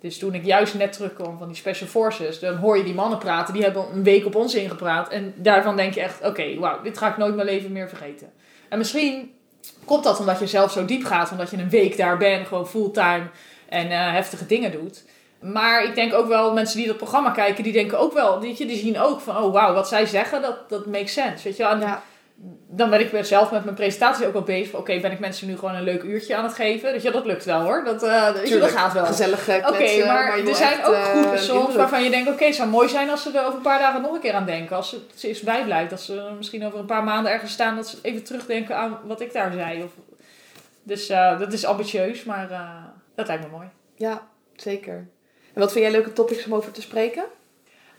Dus toen ik juist net terugkwam van die Special Forces, dan hoor je die mannen praten. Die hebben een week op ons ingepraat. En daarvan denk je echt, oké, okay, wauw, dit ga ik nooit mijn leven meer vergeten. En misschien komt dat omdat je zelf zo diep gaat. Omdat je een week daar bent, gewoon fulltime en uh, heftige dingen doet. Maar ik denk ook wel, mensen die dat programma kijken, die denken ook wel, weet je, die zien ook van, oh wauw, wat zij zeggen, dat, dat makes sense. Weet je wel? Ja. Dan ben ik zelf met mijn presentatie ook wel bezig. Oké, okay, ben ik mensen nu gewoon een leuk uurtje aan het geven? Dus ja, dat lukt wel hoor. Dat, uh, Tuurlijk, dat gaat wel. Gezellig Oké, okay, maar, maar er zijn ook groepen uh, soms waarvan je denkt, oké, okay, het zou mooi zijn als ze er over een paar dagen nog een keer aan denken. Als het eens bijblijft. Dat ze misschien over een paar maanden ergens staan, dat ze even terugdenken aan wat ik daar zei. Of, dus uh, dat is ambitieus, maar dat lijkt me mooi. Ja, zeker. En wat vind jij leuke topics om over te spreken?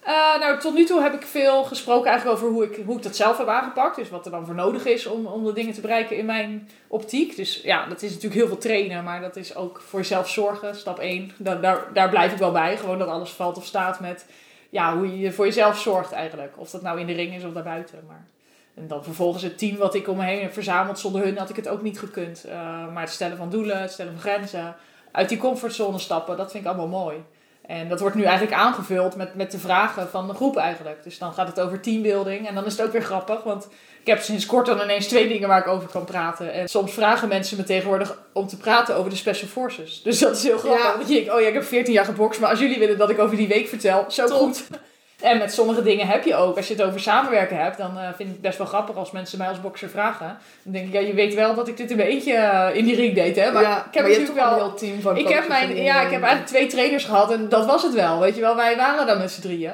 Uh, nou, tot nu toe heb ik veel gesproken eigenlijk over hoe ik, hoe ik dat zelf heb aangepakt. Dus wat er dan voor nodig is om, om de dingen te bereiken in mijn optiek. Dus ja, dat is natuurlijk heel veel trainen, maar dat is ook voor jezelf zorgen, stap 1. Daar, daar, daar blijf ik wel bij. Gewoon dat alles valt of staat met ja, hoe je voor jezelf zorgt eigenlijk. Of dat nou in de ring is of daarbuiten. Maar... En dan vervolgens het team wat ik om me heen heb verzameld. Zonder hun had ik het ook niet gekund. Uh, maar het stellen van doelen, het stellen van grenzen. Uit die comfortzone stappen, dat vind ik allemaal mooi. En dat wordt nu eigenlijk aangevuld met, met de vragen van de groep eigenlijk. Dus dan gaat het over teambuilding. En dan is het ook weer grappig, want ik heb sinds kort dan ineens twee dingen waar ik over kan praten. En soms vragen mensen me tegenwoordig om te praten over de Special Forces. Dus dat is heel grappig. Ja. Dat je denkt, oh ja, ik heb 14 jaar gebokst, maar als jullie willen dat ik over die week vertel, zo goed. En met sommige dingen heb je ook, als je het over samenwerken hebt, dan uh, vind ik het best wel grappig als mensen mij als bokser vragen. Dan denk ik, ja, je weet wel dat ik dit een beetje uh, in die ring deed, hè. Maar ja, ik heb maar je natuurlijk wel... een heel team van Ik heb, mijn, ja, ik heb eigenlijk twee trainers gehad en dat was het wel. Weet je wel, wij waren dan met z'n drieën.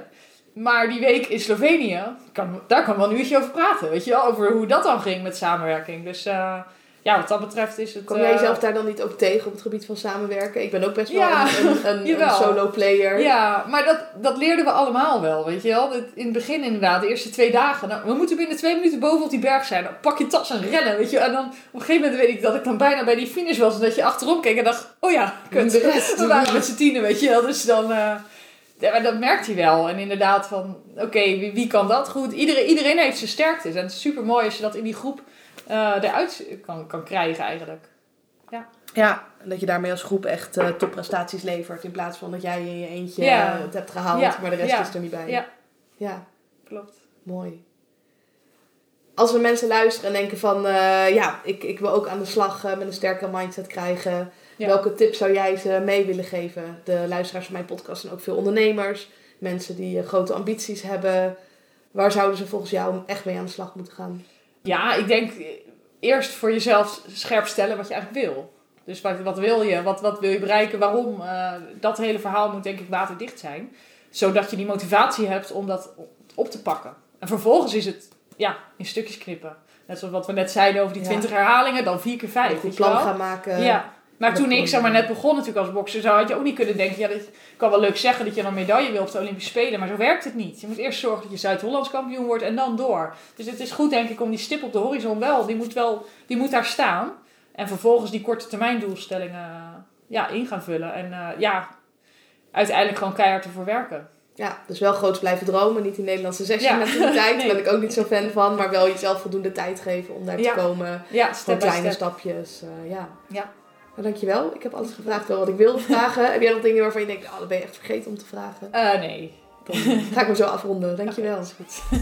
Maar die week in Slovenië, kan, daar kan wel een uurtje over praten. Weet je wel, over hoe dat dan ging met samenwerking. Dus eh, ja, wat dat betreft is het... Kom jij eh, jezelf daar dan niet ook tegen op het gebied van samenwerken? Ik ben ook best wel Ja, een, een, een, een jawel. solo player. Ja, maar dat, dat leerden we allemaal wel, weet je wel. Dat- In het begin inderdaad, de eerste twee dagen. Nou, we moeten binnen twee minuten boven op die berg zijn. Dan pak je tas en rennen, weet je. En dan op een gegeven moment weet ik dat ik dan bijna bij die finish was. En dat je achterom keek en dacht, oh ja, kut. De rest. We waren met z'n tienen, weet je wel. Dus dan... eh, ja, maar dat merkt hij wel. En inderdaad van, oké, wie, wie kan dat goed? Iedereen, iedereen heeft zijn sterktes. En het is super mooi als je dat in die groep eh, eruit kan, kan krijgen eigenlijk. Ja, en dat je daarmee als groep echt eh, topprestaties levert. In plaats van dat jij in je eentje Ja. eh, het hebt gehaald, Ja. maar de rest Ja. is er niet bij. Ja. ja, Klopt. mooi. Als we mensen luisteren en denken van... ja, ik, ik wil ook aan de slag met een sterkere mindset krijgen. Ja. Welke tips zou jij ze mee willen geven? De luisteraars van mijn podcast zijn ook veel ondernemers. Mensen die grote ambities hebben. Waar zouden ze volgens jou echt mee aan de slag moeten gaan? Ja, ik denk eh, eerst voor jezelf scherp stellen wat je eigenlijk wil. Dus wat, wat wil je? Wat, wat wil je bereiken? Waarom? Eh, dat hele verhaal moet denk ik waterdicht zijn. Zodat je die motivatie hebt om dat op te pakken. En vervolgens is het ja, in stukjes knippen. Net zoals wat we net zeiden over die Ja. 20 herhalingen, dan 4 keer 5. een goed plan gaan maken. Ja. Maar toen ik zeg maar net begon natuurlijk als bokser, zou had je ook niet kunnen denken, ja, dat kan wel leuk zeggen dat je dan een medaille wil op de Olympische Spelen, maar zo werkt het niet. Je moet eerst zorgen dat je Zuid-Hollands kampioen wordt en dan door. Dus het is goed denk ik om die stip op de horizon wel, die moet wel, die moet daar staan. En vervolgens die korte termijn doelstellingen ja, in gaan vullen. En eh, ja, uiteindelijk gewoon keihard ervoor werken. Ja, dus wel groots blijven dromen. Niet die Nederlandse zesje Ja. Nee. Daar ben ik ook niet zo fan van. Maar wel jezelf voldoende tijd geven om daar Ja. te komen. Ja, step kleine step. stapjes. eh, ja. Ja. Nou, dankjewel. Ik heb alles gevraagd wel wat ik wilde vragen. heb jij nog dingen waarvan je denkt, oh, dat ben je echt vergeten om te vragen? Eh, nee. Dan ga ik hem zo afronden. Dankjewel. Dat is goed.